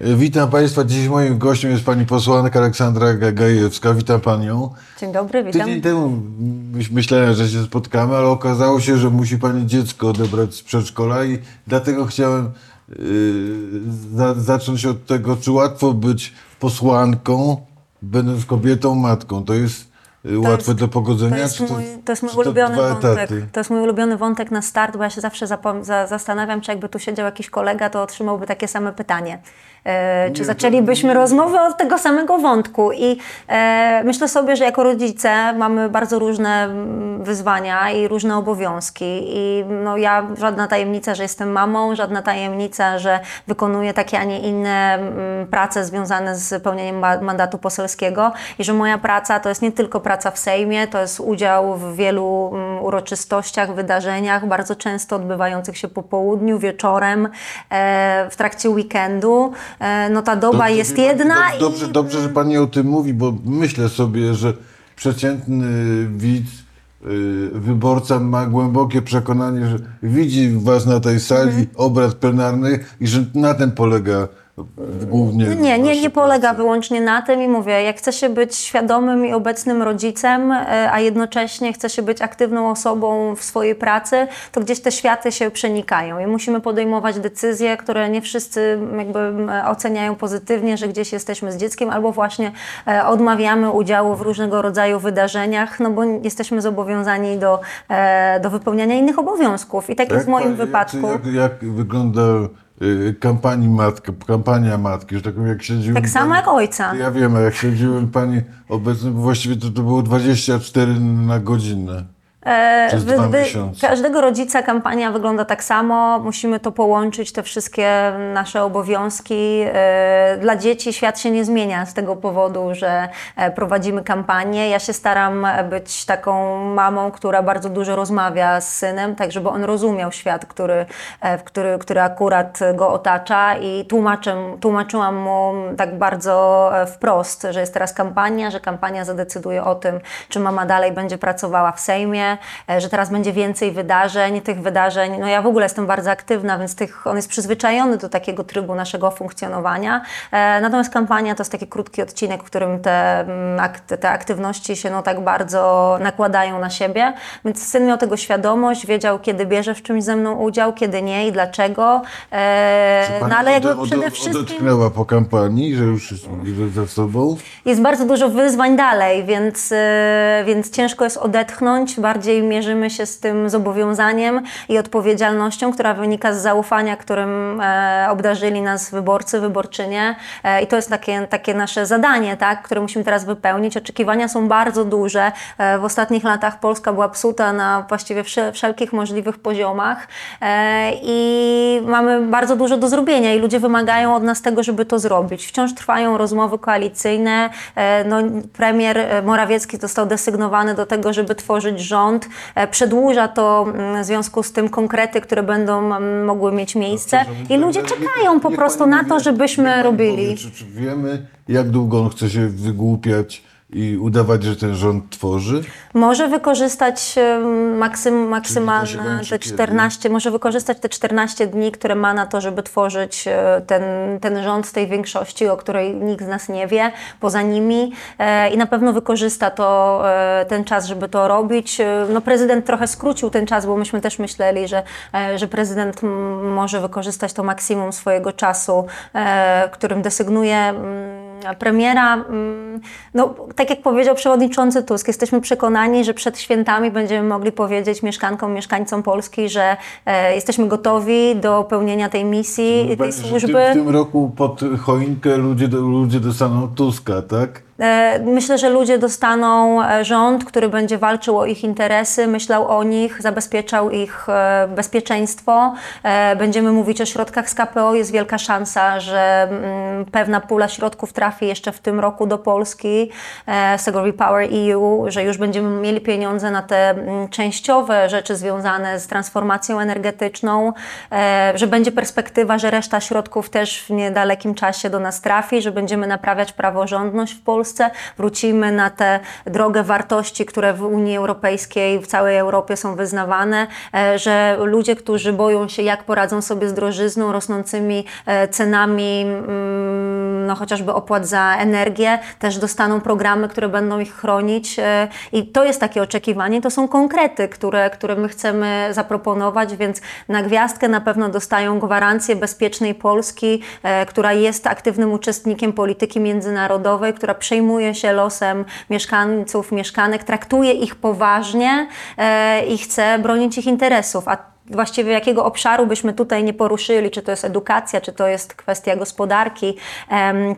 Witam Państwa. Dziś moim gościem jest pani posłanka Aleksandra Gajewska. Witam Panią. Dzień dobry, witam. Tydzień temu myś- myślałem, że się spotkamy, ale okazało się, że musi Pani dziecko odebrać z przedszkola i dlatego chciałem yy, za, zacząć od tego, czy łatwo być posłanką, będąc kobietą, matką. To jest yy, łatwe do pogodzenia? To jest czy mój, to jest mój to ulubiony wątek. etaty? To jest mój ulubiony wątek na start, bo ja się zawsze za, zastanawiam, czy jakby tu siedział jakiś kolega, to otrzymałby takie same pytanie. E, czy zaczęlibyśmy rozmowę od tego samego wątku? I e, myślę sobie, że jako rodzice mamy bardzo różne mm, wyzwania i różne obowiązki. I no, ja żadna tajemnica, że jestem mamą, żadna tajemnica, że wykonuję takie, a nie inne mm, prace związane z pełnieniem ma- mandatu poselskiego i że moja praca to jest nie tylko praca w Sejmie, to jest udział w wielu mm, uroczystościach, wydarzeniach, bardzo często odbywających się po południu, wieczorem, e, w trakcie weekendu. E, no ta doba Dobrze, jest wie pani, jedna dob- i Dobrze, dobrze, że Pani o tym mówi, bo myślę sobie, że przeciętny widz, y, wyborca ma głębokie przekonanie, że widzi Was na tej sali, Mhm. obrad plenarny i że na tym polega głównie Nie, nie, nie polega wyłącznie na tym i mówię, jak chce się być świadomym i obecnym rodzicem, e, a jednocześnie chce się być aktywną osobą w swojej pracy, to gdzieś te światy się przenikają i musimy podejmować decyzje, które nie wszyscy jakby oceniają pozytywnie, że gdzieś jesteśmy z dzieckiem albo właśnie e, odmawiamy udziału w różnego rodzaju wydarzeniach, no bo jesteśmy zobowiązani do, e, do wypełniania innych obowiązków. I tak jest w moim pani- wypadku. Jak, jak wygląda kampanii matki, kampania matki, że tak powiem, jak śledziłem Tak samo pani- jak ojca. Ja wiem, a jak śledziłem Pani obecnie, bo właściwie to, to było 24 na godzinę. E, dwa miesiące. każdego rodzica kampania wygląda tak samo. Musimy to połączyć, te wszystkie nasze obowiązki. E, dla dzieci świat się nie zmienia z tego powodu, że e, prowadzimy kampanię. Ja się staram być taką mamą, która bardzo dużo rozmawia z synem, tak żeby on rozumiał świat, który, który, który akurat go otacza i tłumaczę, tłumaczyłam mu tak bardzo wprost, że jest teraz kampania, że kampania zadecyduje o tym, czy mama dalej będzie pracowała w Sejmie, e, że teraz będzie więcej wydarzeń, tych wydarzeń, no ja w ogóle jestem bardzo aktywna, więc tych, on jest przyzwyczajony do takiego trybu naszego funkcjonowania. E, Natomiast kampania to jest taki krótki odcinek, w którym te, mm, te aktywności się no tak bardzo nakładają na siebie, więc syn miał tego świadomość, wiedział kiedy bierze w czymś ze mną udział, kiedy nie i dlaczego. E, No ale jakby ode- przede wszystkim... Odetchnęła po kampanii, że już jest za sobą. Jest bardzo dużo wyzwań dalej, więc, więc ciężko jest odetchnąć. Bardziej mierzymy się z tym zobowiązaniem i odpowiedzialnością, która wynika z zaufania, którym e, obdarzyli nas wyborcy, wyborczynie. E, I to jest takie, takie nasze zadanie, tak, które musimy teraz wypełnić. Oczekiwania są bardzo duże. E, w ostatnich latach Polska była psuta na właściwie wsze- wszelkich możliwych poziomach i mamy bardzo dużo do zrobienia i ludzie wymagają od nas tego, żeby to zrobić. Wciąż trwają rozmowy koalicyjne. No, premier Morawiecki został desygnowany do tego, żeby tworzyć rząd. E, Przedłuża to mm, w związku z tym konkrety, które będą mm, mogły mieć miejsce i ludzie czekają po prostu na to, żebyśmy robili. Powie, czy, czy wiemy, jak długo on chce się wygłupiać i udawać, że ten rząd tworzy? Może wykorzystać maksym, maksymalne te kiedy? 14, może wykorzystać te 14 dni, które ma na to, żeby tworzyć e, ten, ten rząd z tej większości, o której nikt z nas nie wie, poza nimi e, i na pewno wykorzysta to, e, ten czas, żeby to robić. No prezydent trochę skrócił ten czas, bo myśmy też myśleli, że, że prezydent może wykorzystać to maksimum swojego czasu, którym desygnuje premiera. mm, No, tak jak powiedział przewodniczący Tusk, jesteśmy przekonani, że przed świętami będziemy mogli powiedzieć mieszkankom, mieszkańcom Polski, że e, jesteśmy gotowi do pełnienia tej misji, tej służby. W tym, w tym roku pod choinkę ludzie, do- ludzie dostaną Tuska, tak? E, Myślę, że ludzie dostaną e, rząd, który będzie walczył o ich interesy, myślał o nich, zabezpieczał ich e, bezpieczeństwo. Będziemy mówić o środkach z KPO. Jest wielka szansa, że mm, pewna pula środków trafi jeszcze w tym roku do Polski z tego Repower EU, że już będziemy mieli pieniądze na te mm, częściowe rzeczy związane z transformacją energetyczną, że będzie perspektywa, że reszta środków też w niedalekim czasie do nas trafi, że będziemy naprawiać praworządność w Polsce, wrócimy na tę drogę wartości, które w Unii Europejskiej, w całej Europie są wyznawane, e, że ludzie, którzy boją się, jak poradzą sobie z drożyzną, rosnącymi e, cenami mm, no, chociażby opłat za energię, też dostaną programy, które będą ich chronić. e, I to jest takie oczekiwanie, to są konkrety, które, które my chcemy zaproponować, więc na gwiazdkę na pewno dostają gwarancję bezpiecznej Polski, która jest aktywnym uczestnikiem polityki międzynarodowej, która przejmuje się losem mieszkańców, mieszkanek, traktuje ich poważnie e, i chce bronić ich interesów. A właściwie jakiego obszaru byśmy tutaj nie poruszyli, czy to jest edukacja, czy to jest kwestia gospodarki,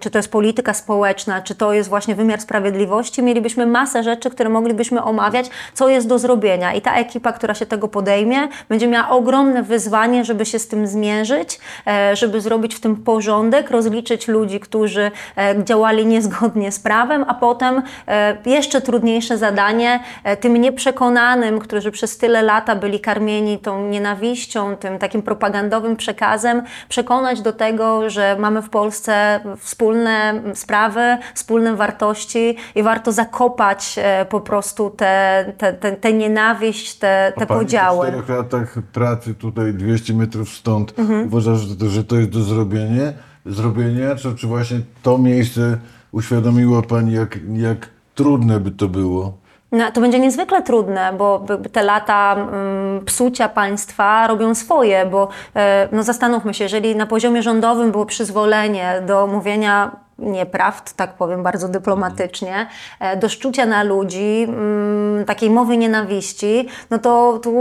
czy to jest polityka społeczna, czy to jest właśnie wymiar sprawiedliwości, mielibyśmy masę rzeczy, które moglibyśmy omawiać, co jest do zrobienia. I ta ekipa, która się tego podejmie, będzie miała ogromne wyzwanie, żeby się z tym zmierzyć, e, żeby zrobić w tym porządek, rozliczyć ludzi, którzy e, działali niezgodnie z prawem, a potem e, jeszcze trudniejsze zadanie tym nieprzekonanym, którzy przez tyle lata byli karmieni tą nienawiścią, tym takim propagandowym przekazem, przekonać do tego, że mamy w Polsce wspólne sprawy, wspólne wartości i warto zakopać e, po prostu tę te, te, te nienawiść, te, te podziały. Po czterech latach pracy tutaj 200 metrów stąd Mhm. uważa, że to, że to jest do zrobienia, zrobienia czy, czy właśnie to miejsce uświadomiło Pani, jak, jak trudne by to było? No, to będzie niezwykle trudne, bo te lata mm, psucia państwa robią swoje, bo e, no zastanówmy się, jeżeli na poziomie rządowym było przyzwolenie do mówienia nieprawd, tak powiem bardzo dyplomatycznie, e, do szczucia na ludzi, mm, takiej mowy nienawiści, no to tu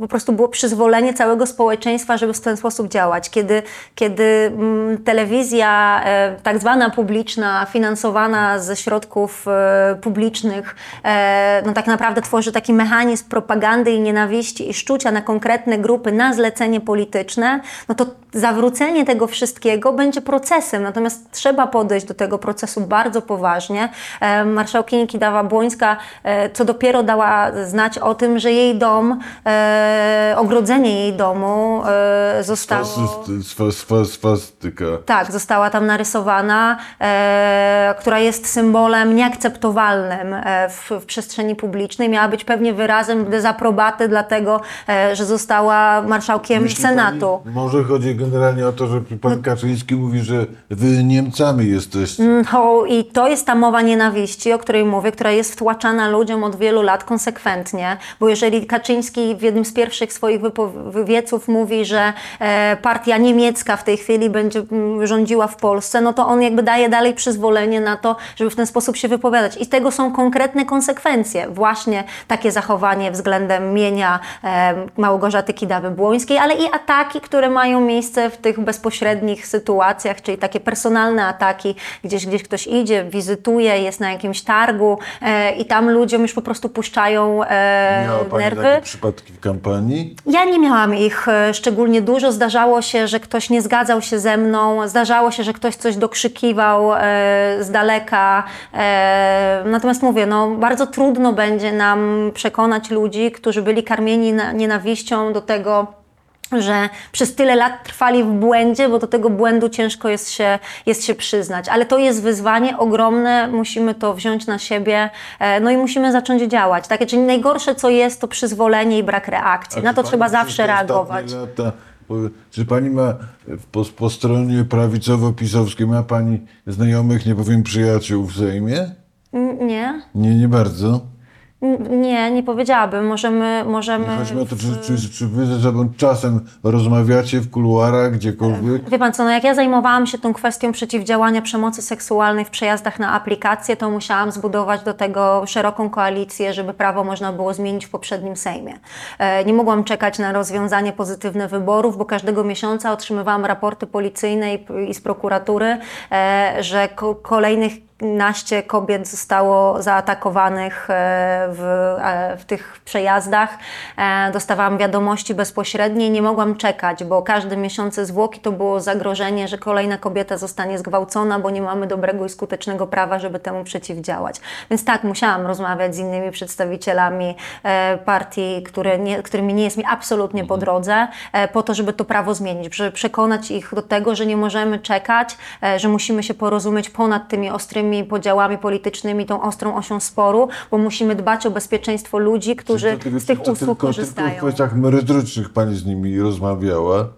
po prostu było przyzwolenie całego społeczeństwa, żeby w ten sposób działać. Kiedy, kiedy mm, telewizja e, tak zwana publiczna, finansowana ze środków e, publicznych, no tak naprawdę tworzy taki mechanizm propagandy i nienawiści i szczucia na konkretne grupy na zlecenie polityczne, no to zawrócenie tego wszystkiego będzie procesem, natomiast trzeba podejść do tego procesu bardzo poważnie. E, Marszałkini Kidawa-Błońska e, co dopiero dała znać o tym, że jej dom, e, ogrodzenie jej domu zostało... Swastyka. Tak, została tam narysowana, która jest symbolem nieakceptowalnym w, w przestrzeni publicznej. Miała być pewnie wyrazem dezaprobaty, dlatego że została marszałkiem Myśli Senatu. Pani, może chodzi generalnie o to, że pan Kaczyński mówi, że wy Niemcami No, I to jest ta mowa nienawiści, o której mówię, która jest wtłaczana ludziom od wielu lat konsekwentnie, bo jeżeli Kaczyński w jednym z pierwszych swoich wywieców mówi, że e, partia niemiecka w tej chwili będzie mm, rządziła w Polsce, no to on jakby daje dalej przyzwolenie na to, żeby w ten sposób się wypowiadać. I tego są konkretne konsekwencje. Właśnie takie zachowanie względem mienia e, Małgorzaty Kidawy-Błońskiej, ale i ataki, które mają miejsce w tych bezpośrednich sytuacjach, czyli takie personalne ataki, gdzieś, gdzieś ktoś idzie, wizytuje, jest na jakimś targu e, i tam ludziom już po prostu puszczają e, Miała Pani nerwy. takie przypadki w kampanii? Ja nie miałam ich e, szczególnie dużo. Zdarzało się, że ktoś nie zgadzał się ze mną, zdarzało się, że ktoś coś dokrzykiwał e, z daleka. E, natomiast mówię, no, bardzo trudno będzie nam przekonać ludzi, którzy byli karmieni na, nienawiścią do tego, że przez tyle lat trwali w błędzie, bo do tego błędu ciężko jest się, jest się przyznać. Ale to jest wyzwanie ogromne, musimy to wziąć na siebie, e, no i musimy zacząć działać. Tak? Czyli najgorsze, co jest, to przyzwolenie i brak reakcji. A Na to trzeba zawsze reagować. Lata, po- czy pani ma po, po stronie prawicowo-pisowskiej, ma pani znajomych, nie powiem przyjaciół w Sejmie? Nie? Nie, nie bardzo. Nie, nie powiedziałabym. Możemy... możemy Nie chodzi mi o to, czy, czy, czy wy ze sobą czasem rozmawiacie w kuluarach, gdziekolwiek? Wie pan co, no jak ja zajmowałam się tą kwestią przeciwdziałania przemocy seksualnej w przejazdach na aplikacje, to musiałam zbudować do tego szeroką koalicję, żeby prawo można było zmienić w poprzednim Sejmie. E, Nie mogłam czekać na rozwiązanie pozytywne wyborów, bo każdego miesiąca otrzymywałam raporty policyjne i, i z prokuratury, e, że ko- kolejnych naście kobiet zostało zaatakowanych e, w, e, w tych przejazdach. E, Dostawałam wiadomości bezpośrednie i nie mogłam czekać, bo każde miesiące zwłoki to było zagrożenie, że kolejna kobieta zostanie zgwałcona, bo nie mamy dobrego i skutecznego prawa, żeby temu przeciwdziałać. Więc tak, musiałam rozmawiać z innymi przedstawicielami partii, które nie, którymi nie jest mi absolutnie po drodze, e, po to, żeby to prawo zmienić, żeby przekonać ich do tego, że nie możemy czekać, że musimy się porozumieć ponad tymi ostrymi podziałami politycznymi, tą ostrą osią sporu, bo musimy dbać o bezpieczeństwo ludzi, którzy to z tych usług tylko, korzystają. Tylko w kwestiach merytorycznych pani z nimi rozmawiała?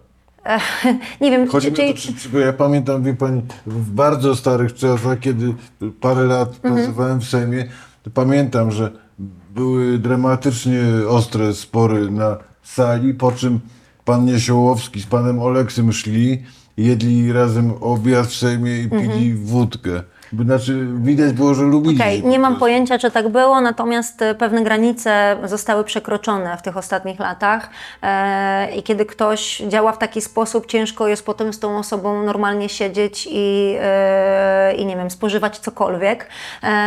nie wiem, Chodzi czy, to, czy, czy, ja pamiętam, wie pani, w bardzo starych czasach, kiedy parę lat Mhm. pracowałem w Sejmie, to pamiętam, że były dramatycznie ostre spory na sali, po czym pan Niesiołowski z panem Oleksym szli, jedli razem obiad w Sejmie i pili wódkę. Znaczy, widać było, że lubili. Okej, się po nie mam pojęcia, czy tak było, natomiast e, pewne granice zostały przekroczone w tych ostatnich latach e, i kiedy ktoś działa w taki sposób, ciężko jest potem z tą osobą normalnie siedzieć i, e, i nie wiem, spożywać cokolwiek.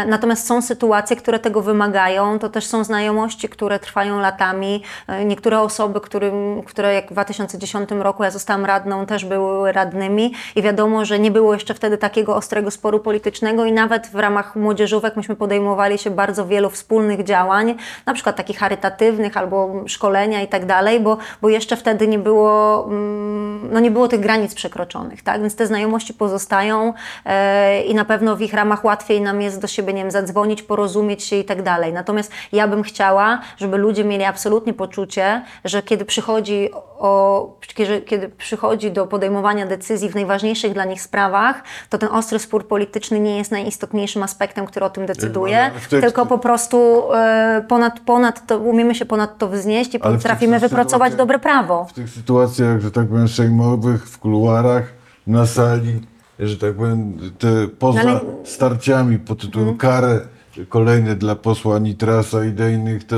Natomiast są sytuacje, które tego wymagają, to też są znajomości, które trwają latami. Niektóre osoby, którym, które jak w 2010 roku ja zostałam radną, też były radnymi i wiadomo, że nie było jeszcze wtedy takiego ostrego sporu politycznego i nawet w ramach młodzieżówek myśmy podejmowali się bardzo wielu wspólnych działań, na przykład takich charytatywnych albo szkolenia i tak dalej, bo, bo jeszcze wtedy nie było, mm, no nie było tych granic przekroczonych, tak? Więc te znajomości pozostają e, i na pewno w ich ramach łatwiej nam jest do siebie, nie wiem, zadzwonić, porozumieć się i tak dalej. Natomiast ja bym chciała, żeby ludzie mieli absolutnie poczucie, że kiedy przychodzi o, kiedy, kiedy przychodzi do podejmowania decyzji w najważniejszych dla nich sprawach, to ten ostry spór polityczny nie jest najistotniejszym aspektem, który o tym decyduje, ale w tekście- tylko po prostu e, ponad, ponad to, umiemy się ponad to wznieść i potrafimy wypracować dobre prawo. W tych sytuacjach, że tak powiem, sejmowych, w kuluarach, na sali, że tak powiem, te poza Ale- starciami pod tytułem karę kolejne dla posła Nitrasa i innych, to,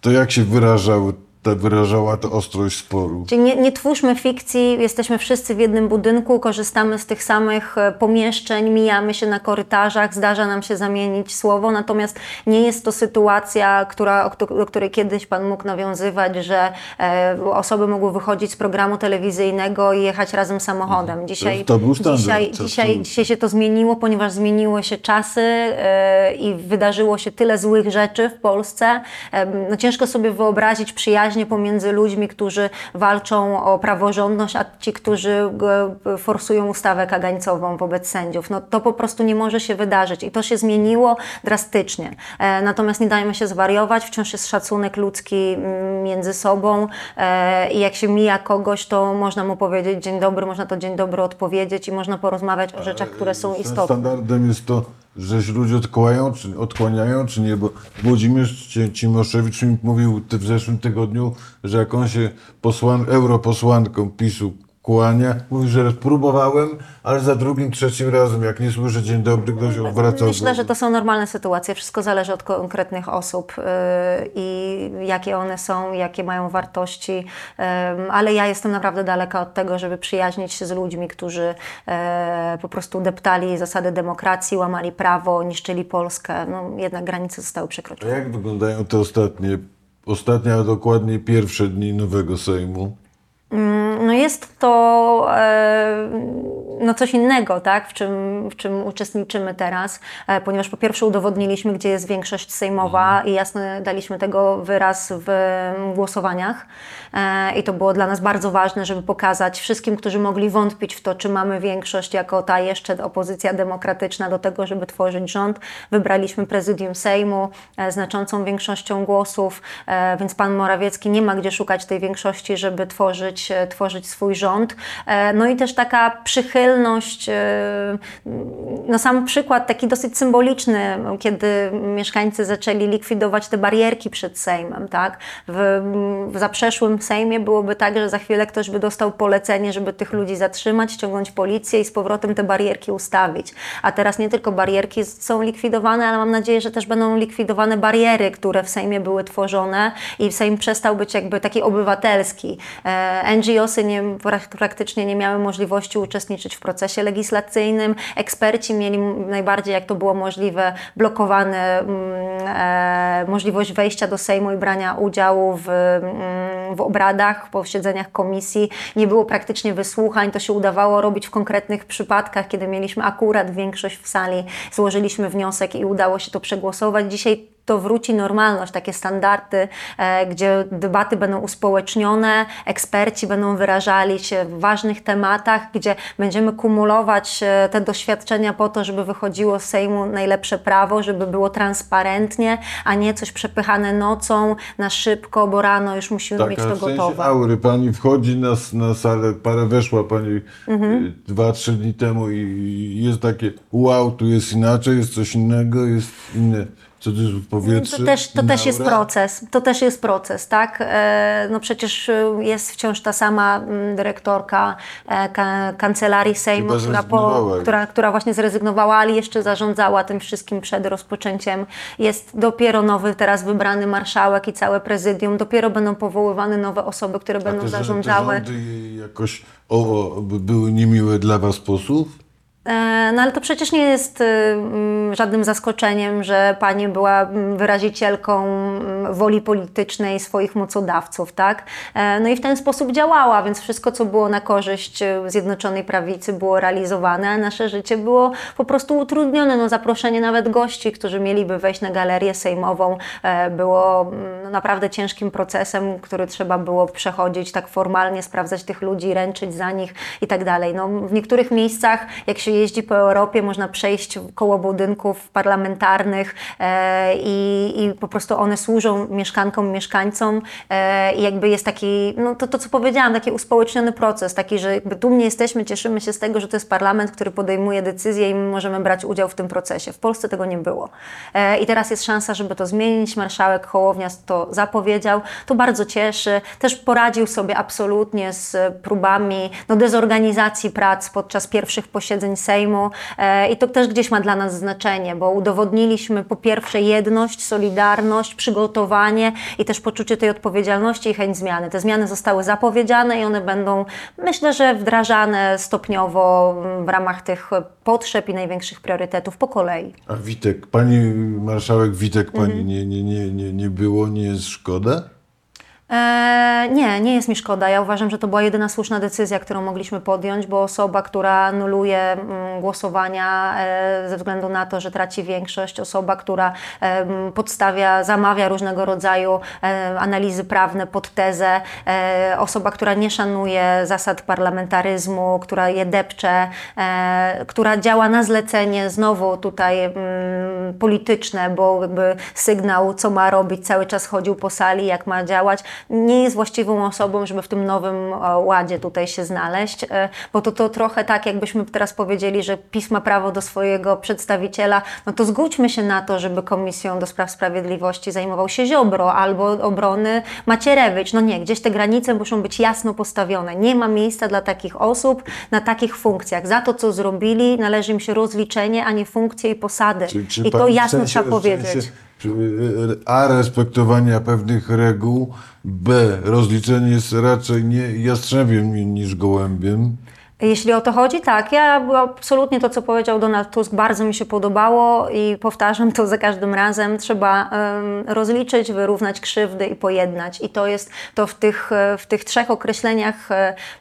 to jak się wyrażały, ta, wyrażała ta ostrość sporu? Czyli nie, nie twórzmy fikcji, jesteśmy wszyscy w jednym budynku, korzystamy z tych samych e, pomieszczeń, mijamy się na korytarzach, zdarza nam się zamienić słowo, natomiast nie jest to sytuacja, która, do której kiedyś Pan mógł nawiązywać, że e, osoby mogły wychodzić z programu telewizyjnego i jechać razem samochodem. Dzisiaj, To był standard, dzisiaj, dzisiaj, dzisiaj się to zmieniło, ponieważ zmieniły się czasy e, i wydarzyło się tyle złych rzeczy w Polsce. Em, No ciężko sobie wyobrazić przyjaźnie pomiędzy ludźmi, którzy walczą o praworządność, a ci, którzy e, forsują ustawę kagańcową wobec sędziów. No to po prostu nie może się wydarzyć i to się zmieniło drastycznie. E, Natomiast nie dajmy się zwariować, wciąż jest szacunek ludzki między sobą e, i jak się mija kogoś, to można mu powiedzieć dzień dobry, można to dzień dobry odpowiedzieć i można porozmawiać o rzeczach, które są istotne. Standardem jest to, że się ludzie odkłaniają, czy, odkłaniają, czy nie, bo Włodzimierz Cimoszewicz mi mówił w zeszłym tygodniu, że jak on się posłan, europosłanką PiSu kłania, mówi, że próbowałem, ale za drugim, trzecim razem, jak nie słyszę dzień dobry, ktoś odwracał Myślę, głowę. że to są normalne sytuacje. Wszystko zależy od konkretnych osób yy, i jakie one są, jakie mają wartości. Ym, ale ja jestem naprawdę daleka od tego, żeby przyjaźnić się z ludźmi, którzy e, po prostu deptali zasady demokracji, łamali prawo, niszczyli Polskę. No, jednak granice zostały A przekroczone. jak wyglądają te ostatnie, ostatnie, a dokładnie pierwsze dni nowego Sejmu? No jest to e, no coś innego, tak, w, czym, w czym uczestniczymy teraz, e, ponieważ po pierwsze udowodniliśmy, gdzie jest większość sejmowa i jasno daliśmy tego wyraz w mm, głosowaniach e, i to było dla nas bardzo ważne, żeby pokazać wszystkim, którzy mogli wątpić w to, czy mamy większość jako ta jeszcze opozycja demokratyczna do tego, żeby tworzyć rząd. Wybraliśmy prezydium Sejmu znaczącą większością głosów, więc pan Morawiecki nie ma gdzie szukać tej większości, żeby tworzyć, e, tworzyć swój rząd. E, No i też taka przychylność, e, no sam przykład taki dosyć symboliczny, kiedy mieszkańcy zaczęli likwidować te barierki przed Sejmem, tak? W, w zaprzeszłym Sejmie byłoby tak, że za chwilę ktoś by dostał polecenie, żeby tych ludzi zatrzymać, ściągnąć policję i z powrotem te barierki ustawić. A teraz nie tylko barierki są likwidowane, ale mam nadzieję, że też będą likwidowane bariery, które w Sejmie były tworzone i Sejm przestał być jakby taki obywatelski. NGOsy nie, prak- praktycznie nie miały możliwości uczestniczyć w procesie legislacyjnym. Eksperci mieli najbardziej, jak to było możliwe, blokowane mm, e, możliwość wejścia do Sejmu i brania udziału w, mm, w obradach, posiedzeniach komisji. Nie było praktycznie wysłuchań, to się udawało robić w konkretnych przypadkach, kiedy mieliśmy akurat większość w sali, złożyliśmy wniosek i udało się to przegłosować. Dzisiaj to wróci normalność, takie standardy, e, gdzie debaty będą uspołecznione, eksperci będą wyrażali się w ważnych tematach, gdzie będziemy kumulować e, te doświadczenia po to, żeby wychodziło z Sejmu najlepsze prawo, żeby było transparentnie, a nie coś przepychane nocą na szybko, bo rano już musimy mieć Tak, ale to w sensie gotowe. aury. Pani wchodzi na, na salę, parę weszła pani Mhm. y, dwa, trzy dni temu i jest takie wow, tu jest inaczej, jest coś innego, jest inne, co to jest w powietrzu. To też, to też jest proces. To też jest proces, tak? E, No przecież e, jest wciąż ta sama mm, dyrektorka e, ka, kancelarii Sejmu, która, po, która, która właśnie zrezygnowała, ale jeszcze zarządzała tym wszystkim przed rozpoczęciem. Jest dopiero nowy, teraz wybrany marszałek i całe prezydium. Dopiero będą powoływane nowe osoby, które A będą te, że- zarządzały. Te rządy jakoś o, były niemiłe dla was sposób? E, No ale to przecież nie jest y, mm, żadnym zaskoczeniem, że pani była mm, wyrazicielką mm, woli politycznej swoich mocodawców, tak? E, No i w ten sposób działała, więc wszystko, co było na korzyść y, Zjednoczonej Prawicy było realizowane, a nasze życie było po prostu utrudnione. No zaproszenie nawet gości, którzy mieliby wejść na galerię sejmową e, było no, naprawdę ciężkim procesem, który trzeba było przechodzić tak formalnie, sprawdzać tych ludzi, ręczyć za nich i tak dalej. No, w niektórych miejscach, jak się jeździ po Europie, można przejść koło budynków parlamentarnych e, i, i po prostu one służą mieszkankom, mieszkańcom e, i jakby jest taki, no to, to co powiedziałam, taki uspołeczniony proces, taki, że jakby dumnie jesteśmy, cieszymy się z tego, że to jest parlament, który podejmuje decyzje i my możemy brać udział w tym procesie. W Polsce tego nie było. E, I teraz jest szansa, żeby to zmienić. Marszałek Hołownia to zapowiedział. To bardzo cieszy. Też poradził sobie absolutnie z próbami no, dezorganizacji prac podczas pierwszych posiedzeń Sejmu. E, I to też gdzieś ma dla nas znaczenie, bo udowodniliśmy po pierwsze jedność, solidarność, przygotowanie i też poczucie tej odpowiedzialności i chęć zmiany. Te zmiany zostały zapowiedziane i one będą, myślę, że wdrażane stopniowo w ramach tych potrzeb i największych priorytetów po kolei. A Witek, pani marszałek Witek, pani Mhm. nie, nie, nie, nie, nie było, nie jest szkoda? E, nie, nie jest mi szkoda. Ja uważam, że to była jedyna słuszna decyzja, którą mogliśmy podjąć, bo osoba, która anuluje mm, głosowania e, ze względu na to, że traci większość, osoba, która em, podstawia, zamawia różnego rodzaju e, analizy prawne pod tezę, e, osoba, która nie szanuje zasad parlamentaryzmu, która je depcze, e, która działa na zlecenie, znowu tutaj mm, polityczne, bo jakby sygnał, co ma robić, cały czas chodził po sali, jak ma działać, nie jest właściwą osobą, żeby w tym nowym e, ładzie tutaj się znaleźć, e, bo to, to trochę tak, jakbyśmy teraz powiedzieli, że PiS ma prawo do swojego przedstawiciela, no to zgódźmy się na to, żeby Komisją do Spraw Sprawiedliwości zajmował się Ziobro albo obrony Macierewicz. No nie, gdzieś te granice muszą być jasno postawione. Nie ma miejsca dla takich osób na takich funkcjach. Za to, co zrobili, należy im się rozliczenie, a nie funkcje i posady. Czy- czy I to pani w jasno sensie- trzeba w powiedzieć. sensie, czy, y, A respektowania pewnych reguł, B rozliczenie jest raczej nie jastrzębiem ni- niż gołębiem. Jeśli o to chodzi, tak. Ja absolutnie to, co powiedział Donald Tusk, bardzo mi się podobało i powtarzam to za każdym razem. Trzeba em, rozliczyć, wyrównać krzywdy i pojednać. I to jest to w tych, e, w tych trzech określeniach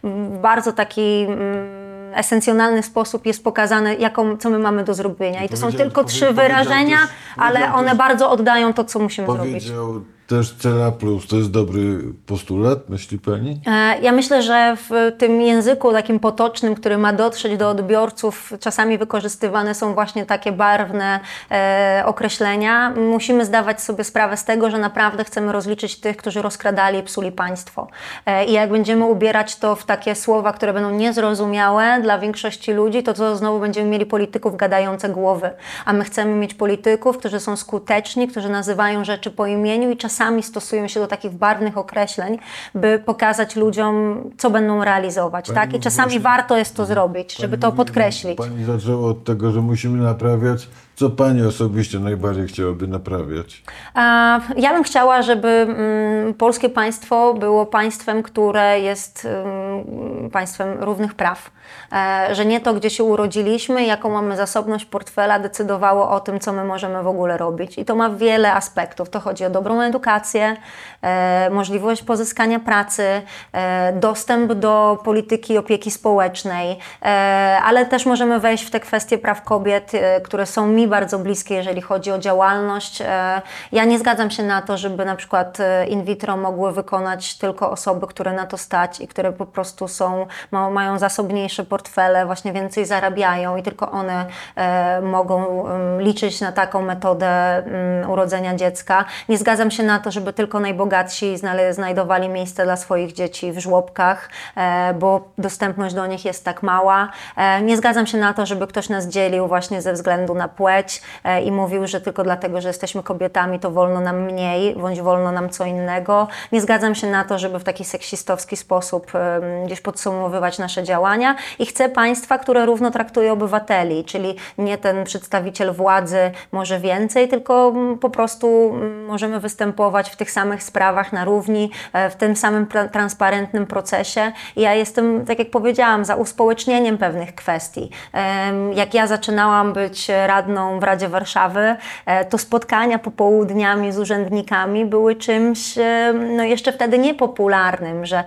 w bardzo taki mm, esencjonalny sposób jest pokazane, jaką, co my mamy do zrobienia. I to są Powiedział- tylko trzy powiedział wyrażenia, też- ale powiedział one też- bardzo oddają to, co musimy zrobić. Powiedział też Cela Plus. To jest dobry postulat, myśli pani? E, Ja myślę, że w tym języku takim potocznym, który ma dotrzeć do odbiorców, czasami wykorzystywane są właśnie takie barwne e, określenia. Musimy zdawać sobie sprawę z tego, że naprawdę chcemy rozliczyć tych, którzy rozkradali i psuli państwo. E, I jak będziemy ubierać to w takie słowa, które będą niezrozumiałe dla większości ludzi, to, to znowu będziemy mieli polityków gadające głowy. A my chcemy mieć polityków, którzy są skuteczni, którzy nazywają rzeczy po imieniu i czasami stosują się do takich barwnych określeń, by pokazać ludziom, co będą realizować. Pani tak? I czasami właśnie- warto jest to zrobić, żeby to podkreślić. Pani zaczęła od tego, że musimy naprawiać. Co pani osobiście najbardziej chciałaby naprawiać? Ja bym chciała, żeby mm, polskie państwo było państwem, które jest mm, państwem równych praw. E, że nie to, gdzie się urodziliśmy, jaką mamy zasobność portfela, decydowało o tym, co my możemy w ogóle robić. I to ma wiele aspektów. To chodzi o dobrą edukację, e, możliwość pozyskania pracy, e, dostęp do polityki opieki społecznej, ale też możemy wejść w te kwestie praw kobiet, które są mi bardzo bliskie, jeżeli chodzi o działalność. Ja nie zgadzam się na to, żeby na przykład in vitro mogły wykonać tylko osoby, które na to stać i które po prostu są, ma, mają zasobniejsze portfele, właśnie więcej zarabiają i tylko one e, mogą liczyć na taką metodę mm, urodzenia dziecka. Nie zgadzam się na to, żeby tylko najbogatsi znajdowali miejsce dla swoich dzieci w żłobkach, e, bo dostępność do nich jest tak mała. E, nie zgadzam się na to, żeby ktoś nas dzielił właśnie ze względu na płeć i mówił, że tylko dlatego, że jesteśmy kobietami, to wolno nam mniej, bądź wolno nam co innego. Nie zgadzam się na to, żeby w taki seksistowski sposób gdzieś podsumowywać nasze działania i chcę państwa, które równo traktuje obywateli, czyli nie ten przedstawiciel władzy może więcej, tylko po prostu możemy występować w tych samych sprawach na równi, e, w tym samym transparentnym procesie. I ja jestem, tak jak powiedziałam, za uspołecznieniem pewnych kwestii. Jak ja zaczynałam być radną w Radzie Warszawy, e, to spotkania popołudniami z urzędnikami były czymś e, no jeszcze wtedy niepopularnym, że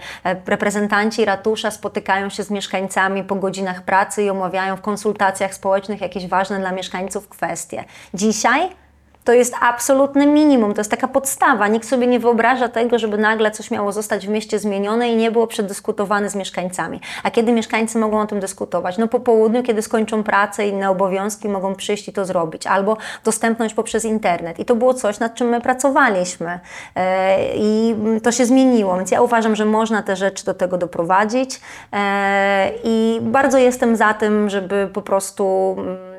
reprezentanci ratusza spotykają się z mieszkańcami po godzinach pracy i omawiają w konsultacjach społecznych jakieś ważne dla mieszkańców kwestie. Dzisiaj to jest absolutne minimum, to jest taka podstawa. Nikt sobie nie wyobraża tego, żeby nagle coś miało zostać w mieście zmienione i nie było przedyskutowane z mieszkańcami. A kiedy mieszkańcy mogą o tym dyskutować? No po południu, kiedy skończą pracę i inne obowiązki, mogą przyjść i to zrobić. Albo dostępność poprzez internet. I to było coś, nad czym my pracowaliśmy. E, I to się zmieniło, więc ja uważam, że można te rzeczy do tego doprowadzić. E, I bardzo jestem za tym, żeby po prostu mm,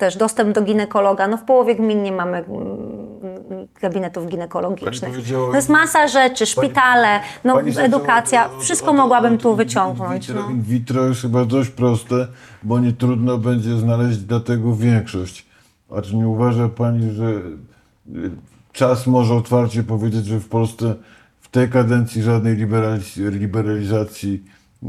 też dostęp do ginekologa. No w połowie gmin nie mamy mm, gabinetów ginekologicznych. To jest masa rzeczy, szpitale, no Pani edukacja, wszystko mogłabym tu wyciągnąć. In vitro, No. in vitro jest chyba dość proste, bo nie trudno będzie znaleźć dla tego większość. A czy nie uważa Pani, że y, czas może otwarcie powiedzieć, że w Polsce w tej kadencji żadnej liberaliz- liberalizacji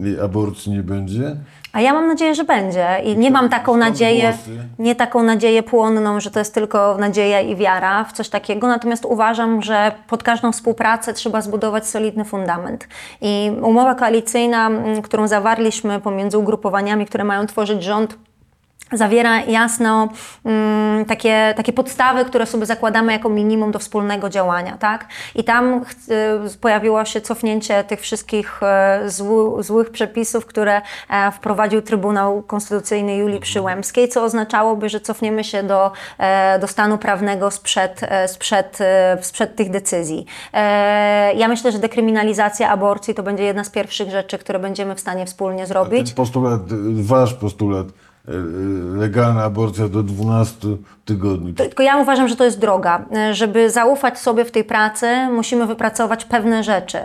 y, aborcji nie będzie? A ja mam nadzieję, że będzie i nie mam taką nadzieję, nie taką nadzieję płonną, że to jest tylko nadzieja i wiara w coś takiego, natomiast uważam, że pod każdą współpracę trzeba zbudować solidny fundament. I umowa koalicyjna, m, którą zawarliśmy pomiędzy ugrupowaniami, które mają tworzyć rząd, zawiera jasno mm, takie, takie podstawy, które sobie zakładamy jako minimum do wspólnego działania, tak? I tam y, pojawiło się cofnięcie tych wszystkich e, złu, złych przepisów, które e, wprowadził Trybunał Konstytucyjny Julii Przyłębskiej, co oznaczałoby, że cofniemy się do, e, do stanu prawnego sprzed, e, sprzed, e, sprzed tych decyzji. E, Ja myślę, że dekryminalizacja aborcji to będzie jedna z pierwszych rzeczy, które będziemy w stanie wspólnie zrobić. Ten postulat, y, wasz postulat, legalna aborcja do 12 tygodni. Tylko ja uważam, że to jest droga. E, Żeby zaufać sobie w tej pracy, musimy wypracować pewne rzeczy.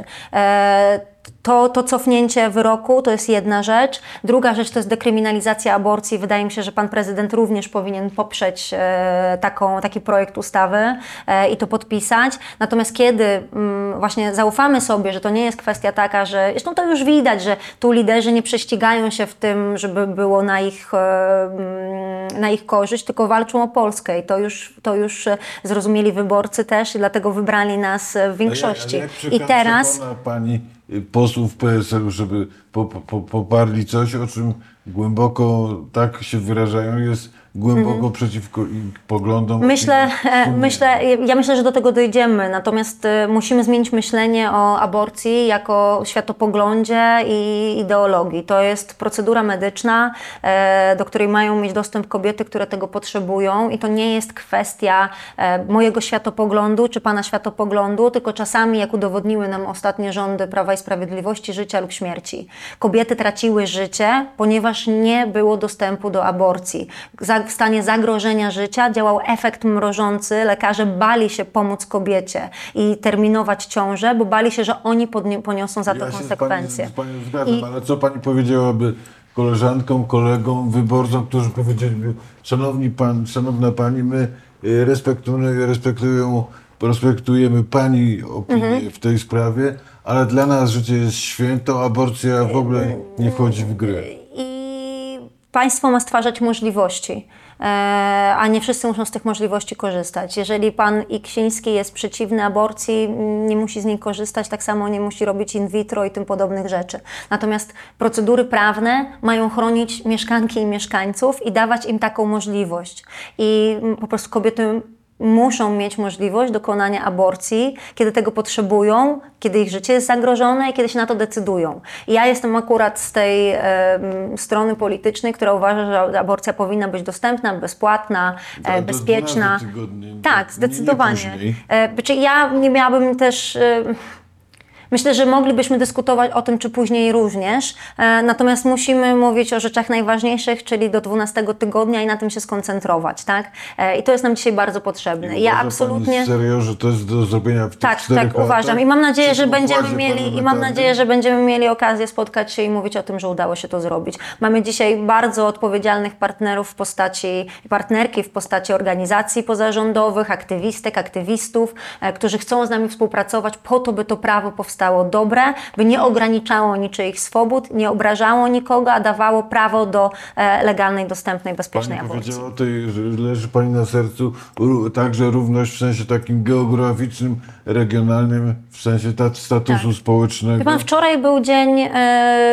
To, to cofnięcie wyroku to jest jedna rzecz. Druga rzecz to jest dekryminalizacja aborcji. Wydaje mi się, że pan prezydent również powinien poprzeć e, taką, taki projekt ustawy e, i to podpisać. Natomiast kiedy mm, właśnie zaufamy sobie, że to nie jest kwestia taka, że zresztą to już widać, że tu liderzy nie prześcigają się w tym, żeby było na ich, e, mm, na ich korzyść, tylko walczą o Polskę i to już, to już zrozumieli wyborcy też i dlatego wybrali nas w większości. Ale jak I przekona teraz pani posłów PSL-u, żeby po, po, po, poparli coś, o czym głęboko, tak się wyrażają, jest głęboko przeciwko ich poglądom. Mhm. Myślę, i e, myślę, ja myślę, że do tego dojdziemy, natomiast e, musimy zmienić myślenie o aborcji jako światopoglądzie i ideologii. To jest procedura medyczna, e, do której mają mieć dostęp kobiety, które tego potrzebują i to nie jest kwestia mojego światopoglądu czy Pana światopoglądu, tylko czasami, jak udowodniły nam ostatnie rządy Prawa i Sprawiedliwości, życia lub śmierci. Kobiety traciły życie, ponieważ nie było dostępu do aborcji. Za- W stanie zagrożenia życia działał efekt mrożący. Lekarze bali się pomóc kobiecie i terminować ciążę, bo bali się, że oni poniosą za to ja się konsekwencje. Z panią, z panią zgadzam, I- ale co pani powiedziałaby koleżankom, kolegom, wyborcom, którzy powiedzieliby, szanowni pan, szanowna pani, my y, respektujemy, respektują respektujemy Pani opinię Mhm. w tej sprawie, ale dla nas życie jest święto, aborcja w ogóle nie wchodzi w grę. Państwo ma stwarzać możliwości, e, a nie wszyscy muszą z tych możliwości korzystać. Jeżeli pan Iksiński jest przeciwny aborcji, nie musi z niej korzystać, tak samo nie musi robić in vitro i tym podobnych rzeczy. Natomiast procedury prawne mają chronić mieszkanki i mieszkańców i dawać im taką możliwość. I po prostu kobiety muszą mieć możliwość dokonania aborcji, kiedy tego potrzebują, kiedy ich życie jest zagrożone i kiedy się na to decydują. I ja jestem akurat z tej em, strony politycznej, która uważa, że aborcja powinna być dostępna, bezpłatna, e, bezpieczna. 12 tygodni, nie- tak, nie- zdecydowanie. nie później. E, Znaczy ja nie miałabym też... Myślę, że moglibyśmy dyskutować o tym, czy później również, e, natomiast musimy mówić o rzeczach najważniejszych, czyli do 12 tygodnia i na tym się skoncentrować, tak? E, I to jest nam dzisiaj bardzo potrzebne. Ja Uważa absolutnie... Pani serio, że to jest do zrobienia w Tak, tak latach? uważam. I mam nadzieję, że będziemy mieli i mam nadzieję, że będziemy mieli okazję spotkać się i mówić o tym, że udało się to zrobić. Mamy dzisiaj bardzo odpowiedzialnych partnerów w postaci partnerki w postaci organizacji pozarządowych, aktywistek, aktywistów, e, którzy chcą z nami współpracować po to, by to prawo powstało dobre, by nie ograniczało niczyich swobód, nie obrażało nikogo, a dawało prawo do e, legalnej, dostępnej, bezpiecznej Pani aborcji. powiedziała o tej, że leży Pani na sercu także równość w sensie takim geograficznym, regionalnym, w sensie ta, statusu społecznego. Wie pan, wczoraj był dzień, e,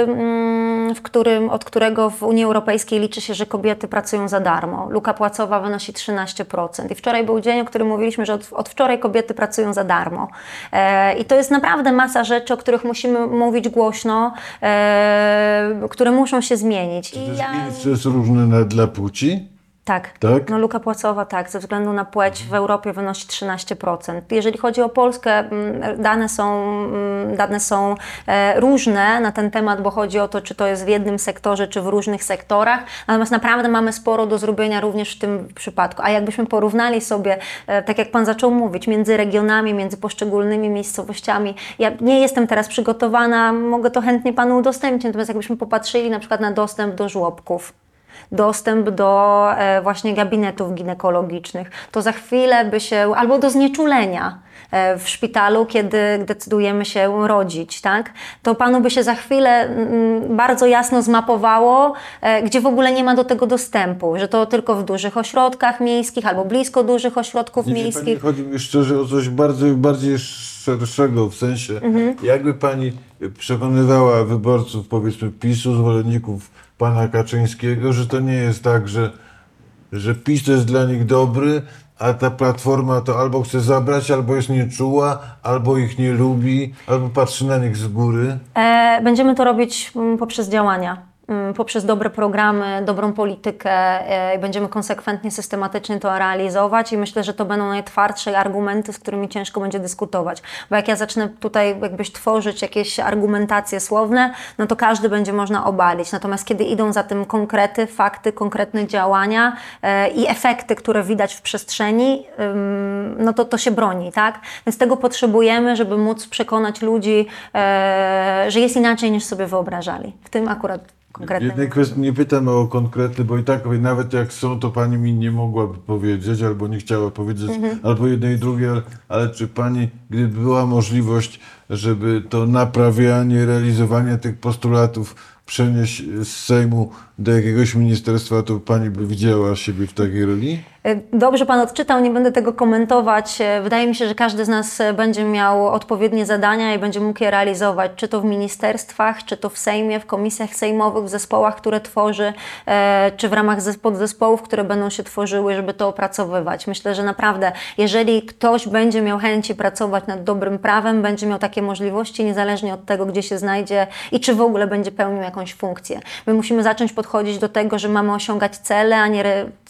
mm, w którym, od którego w Unii Europejskiej liczy się, że kobiety pracują za darmo. Luka płacowa wynosi 13%. I wczoraj był dzień, o którym mówiliśmy, że od, od wczoraj kobiety pracują za darmo. E, I to jest naprawdę masa rzeczy, o których musimy mówić głośno, e, które muszą się zmienić. To I jest, ja, to jest różne dla płci? Tak. Tak? No luka płacowa tak, ze względu na płeć w Europie wynosi 13%. Jeżeli chodzi o Polskę, mm, dane są, mm, dane są e, różne na ten temat, bo chodzi o to, czy to jest w jednym sektorze, czy w różnych sektorach. Natomiast naprawdę mamy sporo do zrobienia również w tym przypadku. A jakbyśmy porównali sobie, e, tak jak Pan zaczął mówić, między regionami, między poszczególnymi miejscowościami, ja nie jestem teraz przygotowana, mogę to chętnie Panu udostępnić, natomiast jakbyśmy popatrzyli na przykład na dostęp do żłobków, dostęp do e, właśnie gabinetów ginekologicznych, to za chwilę by się, albo do znieczulenia e, w szpitalu, kiedy decydujemy się rodzić, tak? To panu by się za chwilę mm, bardzo jasno zmapowało, e, gdzie w ogóle nie ma do tego dostępu, że to tylko w dużych ośrodkach miejskich albo blisko dużych ośrodków Nie, wie pani, miejskich. chodzi mi szczerze o coś bardzo, bardziej szerszego, w sensie Mhm. jakby Pani przekonywała wyborców, powiedzmy PiSu, zwolenników Pana Kaczyńskiego, że to nie jest tak, że, że PiS jest dla nich dobry, a ta Platforma to albo chce zabrać, albo jest nieczuła, albo ich nie lubi, albo patrzy na nich z góry. E, Będziemy to robić mm, poprzez działania, poprzez dobre programy, dobrą politykę e, i będziemy konsekwentnie, systematycznie to realizować i myślę, że to będą najtwardsze argumenty, z którymi ciężko będzie dyskutować. Bo jak ja zacznę tutaj jakbyś tworzyć jakieś argumentacje słowne, no to każdy będzie można obalić. Natomiast kiedy idą za tym konkrety, fakty, konkretne działania e, i efekty, które widać w przestrzeni, no to to się broni, tak? Więc tego potrzebujemy, żeby móc przekonać ludzi, że jest inaczej niż sobie wyobrażali. W tym akurat W konkretnym. jednej kwestii nie pytam o konkrety, bo i tak nawet jak są, to pani mi nie mogłaby powiedzieć, albo nie chciała powiedzieć, Mhm. albo jedno i drugie, ale, ale czy pani, gdyby była możliwość, żeby to naprawianie, realizowanie tych postulatów przenieść z Sejmu do jakiegoś ministerstwa, to pani by widziała siebie w takiej roli? E, Dobrze Pan odczytał, nie będę tego komentować. E, Wydaje mi się, że każdy z nas e, będzie miał odpowiednie zadania i będzie mógł je realizować, czy to w ministerstwach, czy to w Sejmie, w komisjach sejmowych, w zespołach, które tworzy, czy w ramach zes- podzespołów, które będą się tworzyły, żeby to opracowywać. Myślę, że naprawdę, jeżeli ktoś będzie miał chęci pracować nad dobrym prawem, będzie miał takie możliwości, niezależnie od tego, gdzie się znajdzie i czy w ogóle będzie pełnił jakąś funkcję. My musimy zacząć podchodzić do tego, że mamy osiągać cele, a nie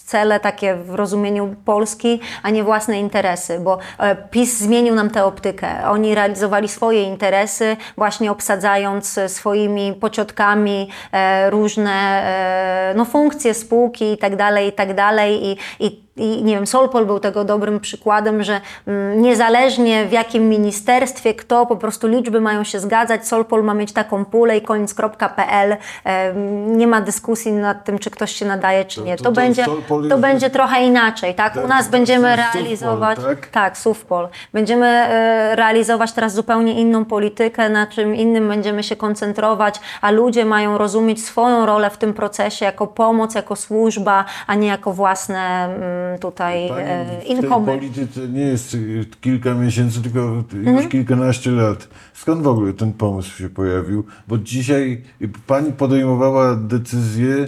cele takie w rozumieniu Polski, a nie własne interesy, bo e, PiS zmienił nam tę optykę. Oni realizowali swoje interesy, właśnie obsadzając e, swoimi pociotkami e, różne no, funkcje spółki i tak dalej, i tak dalej. I, i nie wiem, Solpol był tego dobrym przykładem, że mm, niezależnie w jakim ministerstwie, kto, po prostu liczby mają się zgadzać, Solpol ma mieć taką pulę i koniec.pl. em, Nie ma dyskusji nad tym, czy ktoś się nadaje, czy To- nie. to To, będzie, Solpol to jest- będzie trochę inaczej, tak? U Tak, nas będziemy Sufpol, realizować... tak? Tak, Sufpol. Będziemy e, realizować teraz zupełnie inną politykę, na czym innym będziemy się koncentrować, a ludzie mają rozumieć swoją rolę w tym procesie jako pomoc, jako służba, a nie jako własne mm, tutaj e, w tej inkomy. polityce nie jest y, kilka miesięcy, tylko Mhm. już kilkanaście lat. Skąd w ogóle ten pomysł się pojawił? Bo dzisiaj pani podejmowała decyzje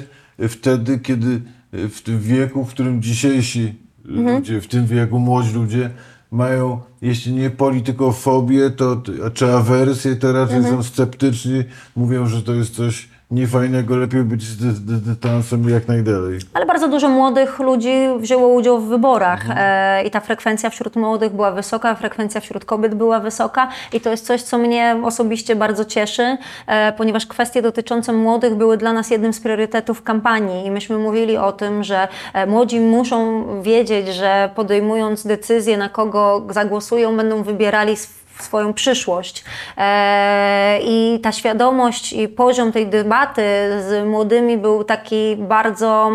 wtedy, kiedy w tym wieku, w którym dzisiejsi Mhm. ludzie, w tym wieku młodzi ludzie mają, jeśli nie politykofobię, to, czy awersję, to raczej Mhm. są sceptyczni, mówią, że to jest coś niefajnego, lepiej być z dy- dy- dystansem jak najdalej. Ale bardzo dużo młodych ludzi wzięło udział w wyborach e, i ta frekwencja wśród młodych była wysoka, frekwencja wśród kobiet była wysoka i to jest coś, co mnie osobiście bardzo cieszy, e, ponieważ kwestie dotyczące młodych były dla nas jednym z priorytetów kampanii i myśmy mówili o tym, że e, młodzi muszą wiedzieć, że podejmując decyzję, na kogo zagłosują, będą wybierali sw- swoją przyszłość. E, I ta świadomość i poziom tej debaty z młodymi był taki bardzo.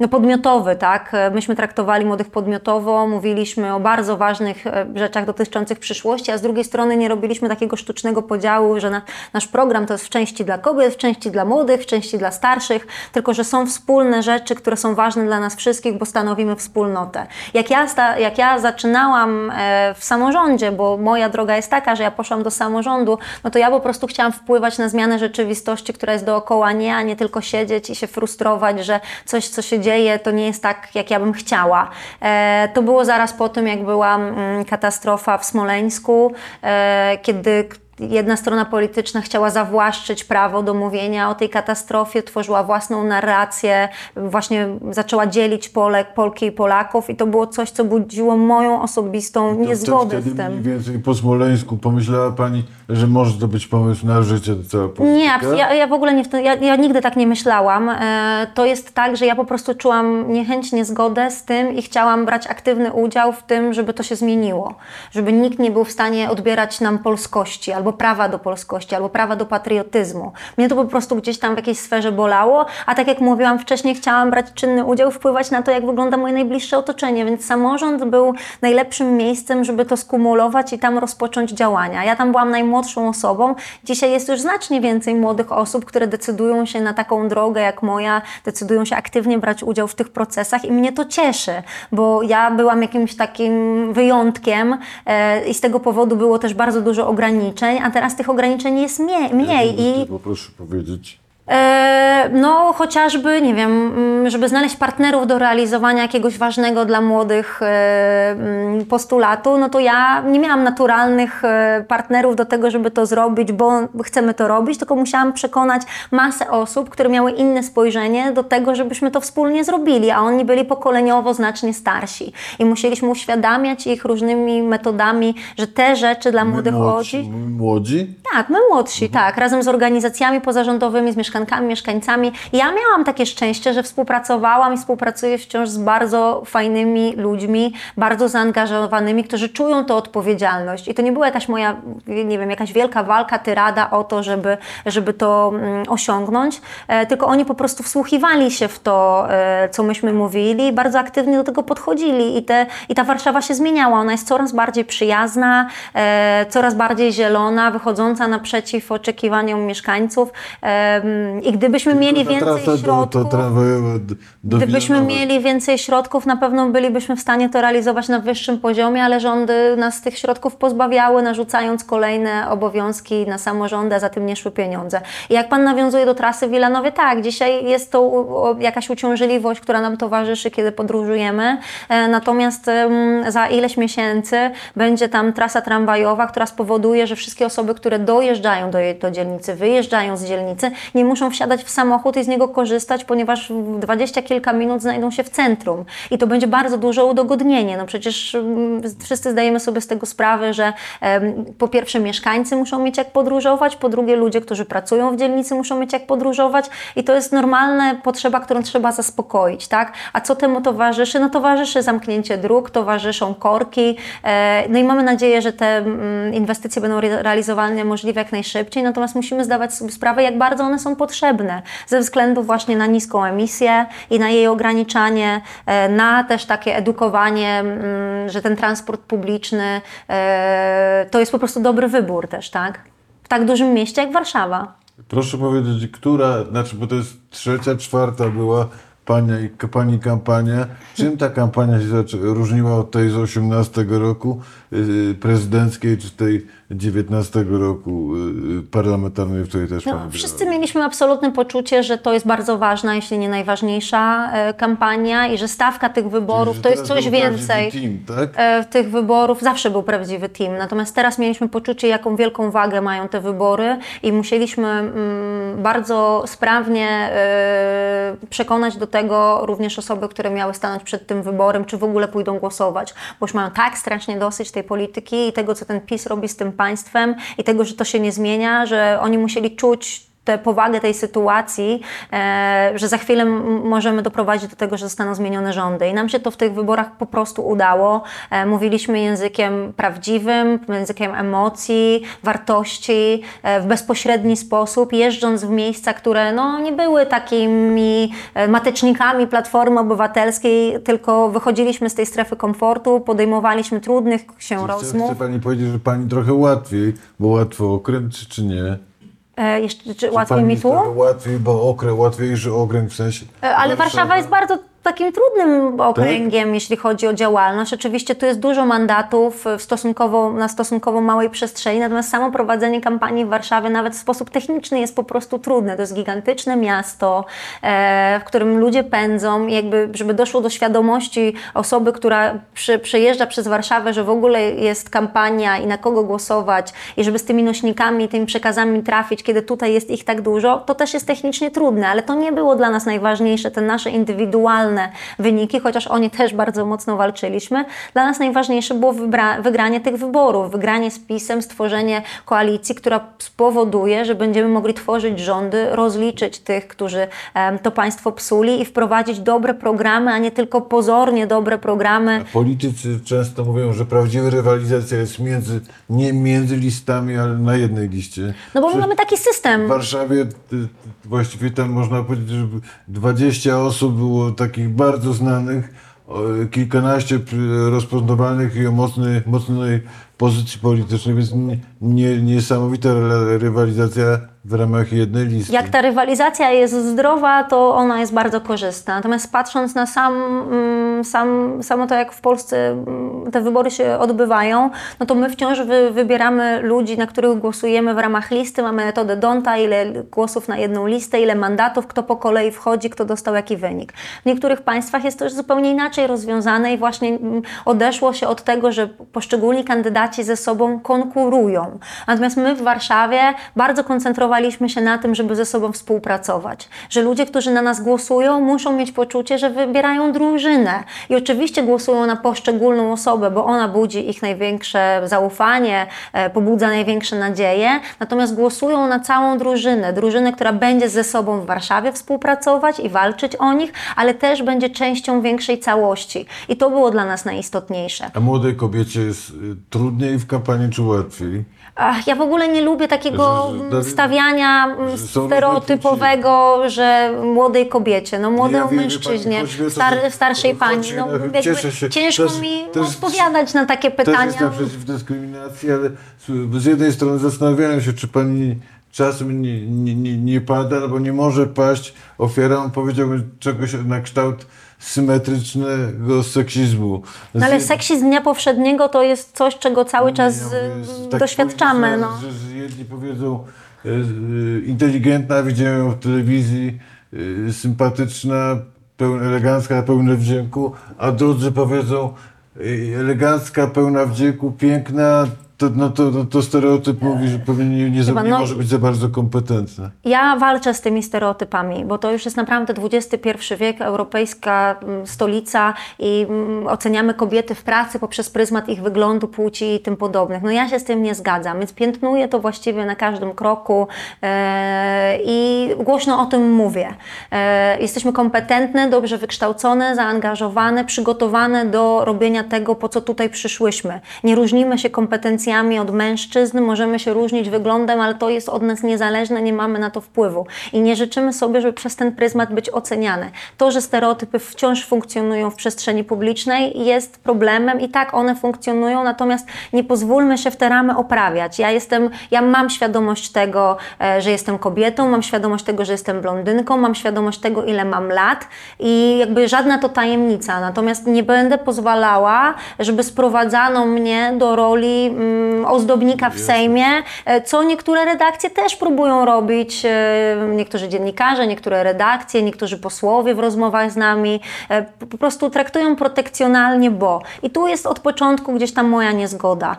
No podmiotowy, tak? Myśmy traktowali młodych podmiotowo, mówiliśmy o bardzo ważnych e, rzeczach dotyczących przyszłości, a z drugiej strony nie robiliśmy takiego sztucznego podziału, że na, nasz program to jest w części dla kobiet, w części dla młodych, w części dla starszych, tylko że są wspólne rzeczy, które są ważne dla nas wszystkich, bo stanowimy wspólnotę. Jak ja, sta, jak ja zaczynałam e, w samorządzie, bo moja droga jest taka, że ja poszłam do samorządu, no to ja po prostu chciałam wpływać na zmianę rzeczywistości, która jest dookoła nie, a nie tylko siedzieć i się frustrować, że coś, co się dzieje, to nie jest tak, jak ja bym chciała. E, to było zaraz po tym, jak była mm, katastrofa w Smoleńsku, e, kiedy jedna strona polityczna chciała zawłaszczyć prawo do mówienia o tej katastrofie, tworzyła własną narrację, właśnie zaczęła dzielić Polek, Polki i Polaków i to było coś, co budziło moją osobistą To- to niezgodę wtedy z tym. Mniej więcej po Smoleńsku pomyślała Pani, że może to być pomysł na życie, cała polityka? Nie, ja, ja w ogóle nie, w to, ja, ja nigdy tak nie myślałam. E, to jest tak, że ja po prostu czułam niechęć, niezgodę z tym i chciałam brać aktywny udział w tym, żeby to się zmieniło. Żeby nikt nie był w stanie odbierać nam polskości, albo prawa do polskości, albo prawa do patriotyzmu. Mnie to po prostu gdzieś tam w jakiejś sferze bolało, a tak jak mówiłam wcześniej, chciałam brać czynny udział, wpływać na to, jak wygląda moje najbliższe otoczenie, więc samorząd był najlepszym miejscem, żeby to skumulować i tam rozpocząć działania. Ja tam byłam najmłodszą osobą. Dzisiaj jest już znacznie więcej młodych osób, które decydują się na taką drogę jak moja, decydują się aktywnie brać udział w tych procesach i mnie to cieszy, bo ja byłam jakimś takim wyjątkiem e, i z tego powodu było też bardzo dużo ograniczeń, a teraz tych ograniczeń jest mniej, mniej i Poproszę powiedzieć. E, No, chociażby, nie wiem, mm, żeby znaleźć partnerów do realizowania jakiegoś ważnego dla młodych e, mm, postulatu, no to ja nie miałam naturalnych e, partnerów do tego, żeby to zrobić, bo chcemy to robić, tylko musiałam przekonać masę osób, które miały inne spojrzenie do tego, żebyśmy to wspólnie zrobili, a oni byli pokoleniowo znacznie starsi. I musieliśmy uświadamiać ich różnymi metodami, że te rzeczy dla młodych ludzi. młodzi? Tak, my młodsi, tak, razem z organizacjami pozarządowymi, z mieszkankami, mieszkańcami. Ja miałam takie szczęście, że współpracowałam i współpracuję wciąż z bardzo fajnymi ludźmi, bardzo zaangażowanymi, którzy czują tę odpowiedzialność. I to nie była jakaś moja, nie wiem, jakaś wielka walka, tyrada o to, żeby, żeby to mm, osiągnąć, e, tylko oni po prostu wsłuchiwali się w to, e, co myśmy mówili, bardzo aktywnie do tego podchodzili i, te, i ta Warszawa się zmieniała. Ona jest coraz bardziej przyjazna, e, coraz bardziej zielona, wychodząca naprzeciw oczekiwaniom mieszkańców. I gdybyśmy mieli więcej środków... Gdybyśmy mieli więcej środków, na pewno bylibyśmy w stanie to realizować na wyższym poziomie, ale rządy nas tych środków pozbawiały, narzucając kolejne obowiązki na samorządy, a za tym nie szły pieniądze. I jak Pan nawiązuje do trasy Wilanowie, tak, dzisiaj jest to jakaś uciążliwość, która nam towarzyszy, kiedy podróżujemy, e, natomiast za ileś miesięcy będzie tam trasa tramwajowa, która spowoduje, że wszystkie osoby, które do dojeżdżają do, do dzielnicy, wyjeżdżają z dzielnicy, nie muszą wsiadać w samochód i z niego korzystać, ponieważ w dwadzieścia kilka minut znajdą się w centrum. I to będzie bardzo duże udogodnienie. No przecież mm, wszyscy zdajemy sobie z tego sprawę, że po pierwsze mieszkańcy muszą mieć jak podróżować, po drugie ludzie, którzy pracują w dzielnicy muszą mieć jak podróżować i to jest normalna potrzeba, którą trzeba zaspokoić, tak? A co temu towarzyszy? No towarzyszy zamknięcie dróg, towarzyszą korki, e, no i mamy nadzieję, że te mm, inwestycje będą re- realizowane możliwie jak najszybciej, natomiast musimy zdawać sobie sprawę, jak bardzo one są potrzebne ze względu właśnie na niską emisję i na jej ograniczanie, e, na też takie edukowanie, mm, że ten transport publiczny e, to jest po prostu dobry wybór też, tak? W tak dużym mieście jak Warszawa. Proszę powiedzieć, która, znaczy, bo to jest trzecia, czwarta była pani, pani kampania. Czym ta kampania się różniła od tej z 18 roku yy, prezydenckiej, czy tej 19 roku yy, parlamentarnej, w której też pani No, brała? wszyscy mieliśmy absolutne poczucie, że to jest bardzo ważna, jeśli nie najważniejsza e, kampania i że stawka tych wyborów Że to jest coś więcej. Team, tak? E, tych wyborów zawsze był prawdziwy team, natomiast teraz mieliśmy poczucie, jaką wielką wagę mają te wybory i musieliśmy mm, bardzo sprawnie e, przekonać do tego również osoby, które miały stanąć przed tym wyborem, czy w ogóle pójdą głosować, bo już mają tak strasznie dosyć tej polityki i tego, co ten PiS robi z tym państwem i tego, że to się nie zmienia, że oni musieli czuć tę powagę tej sytuacji, e, że za chwilę możemy doprowadzić do tego, że zostaną zmienione rządy. I nam się to w tych wyborach po prostu udało. E, mówiliśmy językiem prawdziwym, językiem emocji, wartości, e, w bezpośredni sposób, jeżdżąc w miejsca, które no, nie były takimi matecznikami Platformy Obywatelskiej, tylko wychodziliśmy z tej strefy komfortu, podejmowaliśmy trudnych się Chce, rozmów. chce pani powiedzieć, że pani trochę łatwiej, bo łatwo okręt, czy nie? E, jeszcze, czy łatwiej mi tu? łatwiej, bo okręt, łatwiejszy okręt w sensie... E, Ale Warszawa jest bardzo takim trudnym okręgiem, jeśli chodzi o działalność. Oczywiście tu jest dużo mandatów w stosunkowo, na stosunkowo małej przestrzeni, natomiast samo prowadzenie kampanii w Warszawie nawet w sposób techniczny jest po prostu trudne. To jest gigantyczne miasto, e, w którym ludzie pędzą jakby, żeby doszło do świadomości osoby, która przy, przejeżdża przez Warszawę, że w ogóle jest kampania i na kogo głosować i żeby z tymi nośnikami, tymi przekazami trafić, kiedy tutaj jest ich tak dużo, to też jest technicznie trudne, ale to nie było dla nas najważniejsze, te nasze indywidualne wyniki, chociaż oni też bardzo mocno walczyliśmy. Dla nas najważniejsze było wygranie tych wyborów, wygranie z PiSem, stworzenie koalicji, która spowoduje, że będziemy mogli tworzyć rządy, rozliczyć tych, którzy to państwo psuli i wprowadzić dobre programy, a nie tylko pozornie dobre programy. Politycy często mówią, że prawdziwa rywalizacja jest między, nie między listami, ale na jednej liście. No bo my Że mamy taki system. W Warszawie właściwie tam można powiedzieć, że 20 osób było takich bardzo znanych, kilkanaście przy- rozpoznawalnych i o mocnej, mocnej pozycji politycznej, więc nie, nie, niesamowita ry- rywalizacja w ramach jednej listy. Jak ta rywalizacja jest zdrowa, to ona jest bardzo korzystna. Natomiast patrząc na sam, mm, sam, samo to, jak w Polsce mm, te wybory się odbywają, no to my wciąż wy, wybieramy ludzi, na których głosujemy w ramach listy. Mamy metodę Donta, ile głosów na jedną listę, ile mandatów, kto po kolei wchodzi, kto dostał jaki wynik. W niektórych państwach jest to już zupełnie inaczej rozwiązane i właśnie mm, odeszło się od tego, że poszczególni kandydaci ze sobą konkurują. Natomiast my w Warszawie bardzo koncentrowaliśmy się na tym, żeby ze sobą współpracować. Że ludzie, którzy na nas głosują, muszą mieć poczucie, że wybierają drużynę. I oczywiście głosują na poszczególną osobę, bo ona budzi ich największe zaufanie, e, pobudza największe nadzieje. Natomiast głosują na całą drużynę. Drużynę, która będzie ze sobą w Warszawie współpracować i walczyć o nich, ale też będzie częścią większej całości. I to było dla nas najistotniejsze. A młodej kobiecie jest y, trudniej w kampanii czy łatwiej? Ach, ja w ogóle nie lubię takiego Że- że- stawiania mm, że stereotypowego, że młodej kobiecie, no młodemu Ja wiem, mężczyźnie, pani, star, starszej pani. No, jakby cieszę się. ciężko Też- mi też- odpowiadać na takie Też pytania. jestem przeciw dyskryminacji, ale z jednej strony zastanawiałem się, czy pani czasem nie, nie, nie, pada, albo nie może paść ofiarą, powiedziałbym, czegoś na kształt symetrycznego seksizmu. No ale seksizm dnia powszedniego to jest coś, czego cały czas y, tak doświadczamy. powiedzieć, No. Że, że jedni powiedzą e, e, inteligentna, widziałem ją w telewizji, sympatyczna, pełna, elegancka, pełna wdzięku, a drudzy powiedzą elegancka, pełna wdzięku, piękna, to, no to, no to stereotyp mówi, że pewnie nie, Chyba, nie no- może być za bardzo kompetentny. Ja walczę z tymi stereotypami, bo to już jest naprawdę XXI wiek, europejska mm, stolica i mm, oceniamy kobiety w pracy poprzez pryzmat ich wyglądu, płci i tym podobnych. No ja się z tym nie zgadzam, więc piętnuję to właściwie na każdym kroku e, i głośno o tym mówię. E, jesteśmy kompetentne, dobrze wykształcone, zaangażowane, przygotowane do robienia tego, po co tutaj przyszłyśmy. Nie różnimy się kompetencjami od mężczyzn, możemy się różnić wyglądem, ale to jest od nas niezależne, nie mamy na to wpływu. I nie życzymy sobie, żeby przez ten pryzmat być oceniane. To, że stereotypy wciąż funkcjonują w przestrzeni publicznej jest problemem i tak one funkcjonują, natomiast nie pozwólmy się w te ramy oprawiać. Ja jestem, ja mam świadomość tego, e, że jestem kobietą, mam świadomość tego, że jestem blondynką, mam świadomość tego, ile mam lat i jakby żadna to tajemnica. Natomiast nie będę pozwalała, żeby sprowadzano mnie do roli mm, ozdobnika w Sejmie, e, co niektóre redakcje też próbują robić. e, Niektórzy dziennikarze, niektóre redakcje, niektórzy posłowie w rozmowach z nami e, po prostu traktują protekcjonalnie, bo. I tu jest od początku gdzieś tam moja niezgoda.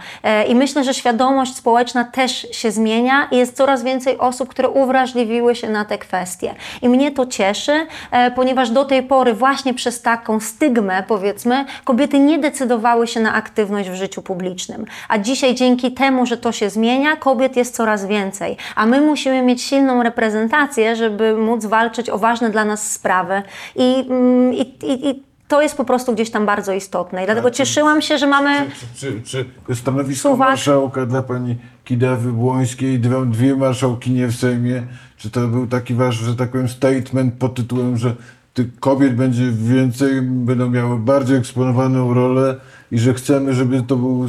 I myślę, że świadomość społeczna też się zmienia i jest coraz więcej osób, które uwrażliwiły się na te kwestie. I mnie to cieszy, ponieważ do tej pory właśnie przez taką stygmę, powiedzmy, kobiety nie decydowały się na aktywność w życiu publicznym. A dzisiaj dzięki temu, że to się zmienia, kobiet jest coraz więcej. A my musimy mieć silną reprezentację, żeby móc walczyć o ważne dla nas sprawy. I, mm, i, i, i to jest po prostu gdzieś tam bardzo istotne. I dlatego cieszyłam się, że mamy... Czy, czy, czy stanowisko Suwak. marszałka dla pani Kidawy Błońskiej, dwie, dwie marszałkinie w Sejmie, czy to był taki wasz, że tak powiem, statement pod tytułem, że tych kobiet będzie więcej, będą miały bardziej eksponowaną rolę i że chcemy, żeby to był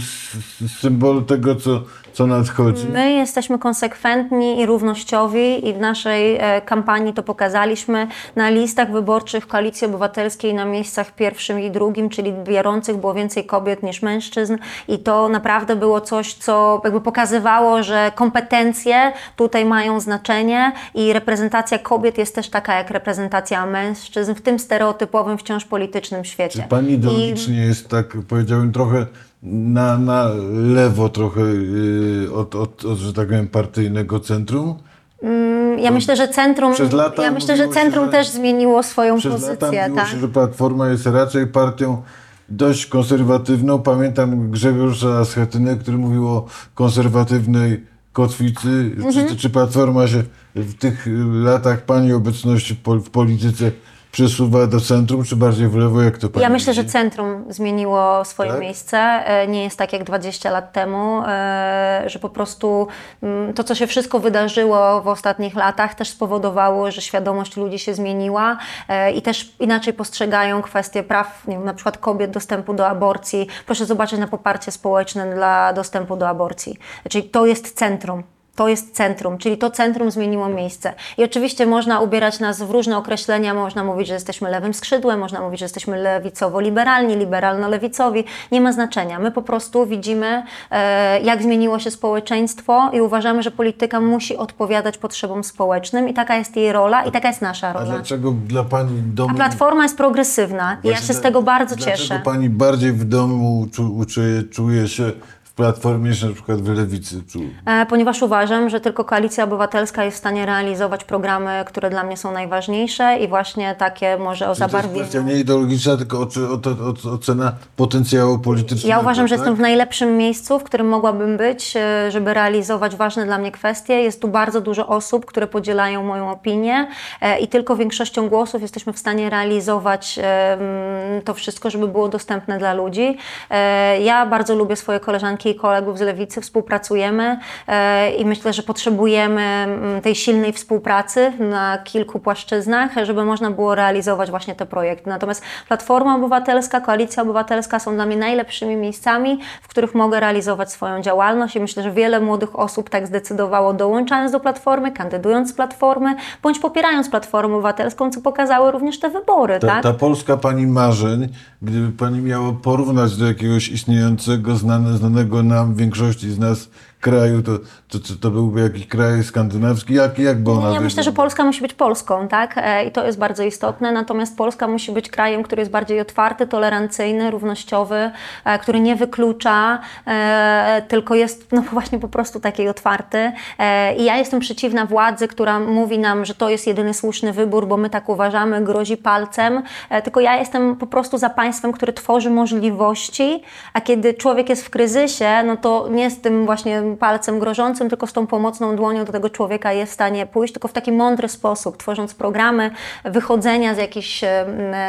symbol tego, co, co nadchodzi? My jesteśmy konsekwentni i równościowi i w naszej e, kampanii to pokazaliśmy. Na listach wyborczych Koalicji Obywatelskiej na miejscach pierwszym i drugim, czyli biorących było więcej kobiet niż mężczyzn i to naprawdę było coś, co jakby pokazywało, że kompetencje tutaj mają znaczenie i reprezentacja kobiet jest też taka jak reprezentacja mężczyzn w tym stereotypowym wciąż politycznym świecie. Czy pani I- ideologicznie jest tak, powiedziałbym, trochę na, na lewo trochę yy, od, od, od, że tak powiem, partyjnego centrum? Ja myślę, że centrum, ja myślę, że się, centrum że- też zmieniło swoją Przez pozycję. lata tak? się, że Platforma jest raczej partią dość konserwatywną. Pamiętam Grzegorza Schetynę, który mówił o konserwatywnej kotwicy. Mhm. Czy, czy Platforma się w tych y, latach pani obecności w polityce przesuwa do centrum, czy bardziej w lewo, jak to pani Ja myślę, że centrum zmieniło swoje Tak? miejsce. E, Nie jest tak jak 20 lat temu, e, że po prostu mm, to, co się wszystko wydarzyło w ostatnich latach, też spowodowało, że świadomość ludzi się zmieniła e, i też inaczej postrzegają kwestie praw, nie wiem, na przykład kobiet, dostępu do aborcji. Proszę zobaczyć na poparcie społeczne dla dostępu do aborcji. Czyli to jest centrum. To jest centrum, czyli to centrum zmieniło miejsce. I oczywiście można ubierać nas w różne określenia, można mówić, że jesteśmy lewym skrzydłem, można mówić, że jesteśmy lewicowo-liberalni, liberalno-lewicowi. Nie ma znaczenia. My po prostu widzimy, e, jak zmieniło się społeczeństwo i uważamy, że polityka musi odpowiadać potrzebom społecznym i taka jest jej rola i taka jest nasza A rola. dlaczego dla pani domu... A Platforma jest progresywna i ja się z tego bardzo Dlaczego cieszę. pani bardziej w domu czu, czuje, się Platformie na przykład w Lewicy? Czu, E, ponieważ uważam, że tylko Koalicja Obywatelska jest w stanie realizować programy, które dla mnie są najważniejsze i właśnie takie może o Czy to jest zabarwieniu. kwestia nie ideologiczna, tylko ocena potencjału politycznego. Ja uważam, że tak? jestem w najlepszym miejscu, w którym mogłabym być, e, żeby realizować ważne dla mnie kwestie. Jest tu bardzo dużo osób, które podzielają moją opinię e, i tylko większością głosów jesteśmy w stanie realizować to wszystko, żeby było dostępne dla ludzi. Ja bardzo lubię swoje koleżanki i kolegów z Lewicy, współpracujemy e, i myślę, że potrzebujemy mm, tej silnej współpracy na kilku płaszczyznach, żeby można było realizować właśnie te projekty. Natomiast Platforma Obywatelska, Koalicja Obywatelska są dla mnie najlepszymi miejscami, w których mogę realizować swoją działalność i myślę, że wiele młodych osób tak zdecydowało dołączając do Platformy, kandydując z Platformy, bądź popierając Platformę Obywatelską, co pokazały również te wybory, Ta, tak? ta Polska pani marzeń, gdyby pani miała porównać do jakiegoś istniejącego, znane, znanego nam, większości z nas kraju, to, to, to, to byłby jakiś kraj skandynawski? Jak, jak by ona Ja myślę, że? Polska musi być Polską, tak? E, I to jest bardzo istotne. Natomiast Polska musi być krajem, który jest bardziej otwarty, tolerancyjny, równościowy, e, który nie wyklucza, e, tylko jest no właśnie po prostu taki otwarty. I ja jestem przeciwna władzy, która mówi nam, że to jest jedyny słuszny wybór, bo my tak uważamy, grozi palcem. Tylko ja jestem po prostu za państwem, które tworzy możliwości, a kiedy człowiek jest w kryzysie, no to nie z tym właśnie palcem grożącym, tylko z tą pomocną dłonią do tego człowieka jest w stanie pójść, tylko w taki mądry sposób, tworząc programy wychodzenia z jakichś,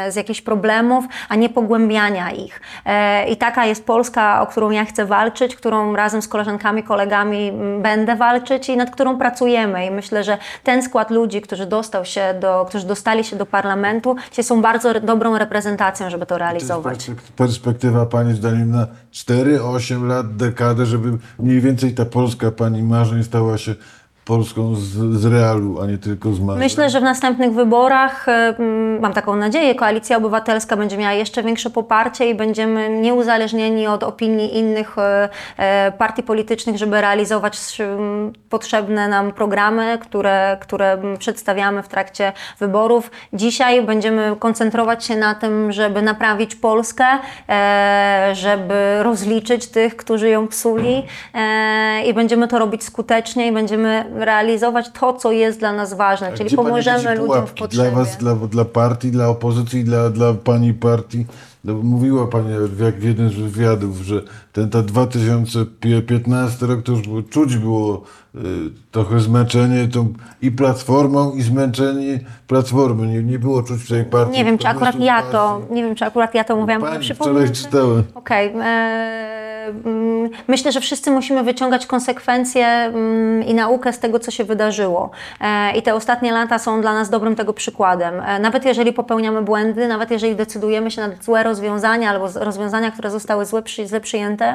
z jakichś problemów, a nie pogłębiania ich. E, I taka jest Polska, o którą ja chcę walczyć, którą razem z koleżankami, kolegami będę walczyć i nad którą pracujemy. I myślę, że ten skład ludzi, którzy, dostał się do, którzy dostali się do parlamentu, dzisiaj są bardzo dobrą reprezentacją, żeby to realizować. perspek- perspektywa Pani zdaniem na 4-8 lat, dekadę, żeby mniej więcej ta Polska Pani marzeń stała się Polską z, z realu, a nie tylko z marzeń? Myślę, że w następnych wyborach, e, mm, mam taką nadzieję, Koalicja Obywatelska będzie miała jeszcze większe poparcie i będziemy nieuzależnieni od opinii innych e, e, partii politycznych, żeby realizować potrzebne nam programy, które, które przedstawiamy w trakcie wyborów. Dzisiaj będziemy koncentrować się na tym, żeby naprawić Polskę, żeby rozliczyć tych, którzy ją psuli i będziemy to robić skutecznie i będziemy realizować to, co jest dla nas ważne, czyli pomożemy ludziom w potrzebie. Dla Was, dla, dla partii, dla opozycji, dla, dla Pani partii? No, mówiła Pani w- jak w jednym z wywiadów, że ten ta 2015 rok to już było, czuć było y, trochę zmęczenie tą i platformą, i zmęczenie platformy. Nie, nie było czuć tej partii. Nie wiem, czy akurat ja to, partii. nie wiem, czy akurat ja to mówiłam. Pani Przypomnę, wczoraj czytałem. Okej. e, mm, Myślę, że wszyscy musimy wyciągać konsekwencje mm, i naukę z tego, co się wydarzyło. E, I te ostatnie lata są dla nas dobrym tego przykładem. E, Nawet jeżeli popełniamy błędy, nawet jeżeli decydujemy się na złe rozwiązania albo rozwiązania, które zostały złe, przy, źle przyjęte,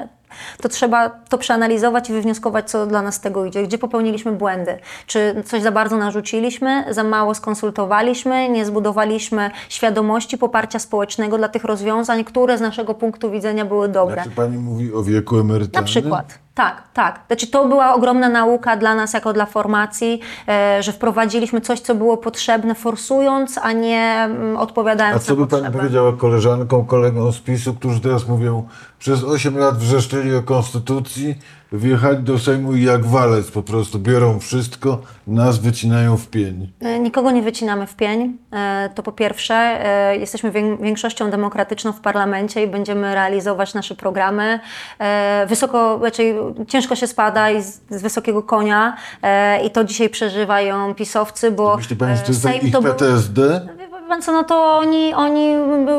to trzeba to przeanalizować i wywnioskować, co dla nas z tego idzie, gdzie popełniliśmy błędy. Czy coś za bardzo narzuciliśmy, za mało skonsultowaliśmy, nie zbudowaliśmy świadomości poparcia społecznego dla tych rozwiązań, które z naszego punktu widzenia były dobre. Znaczy Pani mówi o wieku emerytalnym? Na przykład. Tak, tak. Znaczy to była ogromna nauka dla nas jako dla formacji, e, że wprowadziliśmy coś, co było potrzebne, forsując, a nie mm, A odpowiadając co na by Pani powiedziała koleżankom, kolegom z PiSu, którzy teraz mówią, przez 8 lat wrzeszczeli o konstytucji, wjechać do Sejmu i jak walec po prostu biorą wszystko, nas wycinają w pień. E, Nikogo nie wycinamy w pień. E, To po pierwsze, e, jesteśmy wię- większością demokratyczną w parlamencie i będziemy realizować nasze programy. Wysoko, raczej ciężko się spada i z, z wysokiego konia i to dzisiaj przeżywają pisowcy, bo Myśli Pani, że to jest Sejm ich to był- PTSD? Pan co, no to oni, oni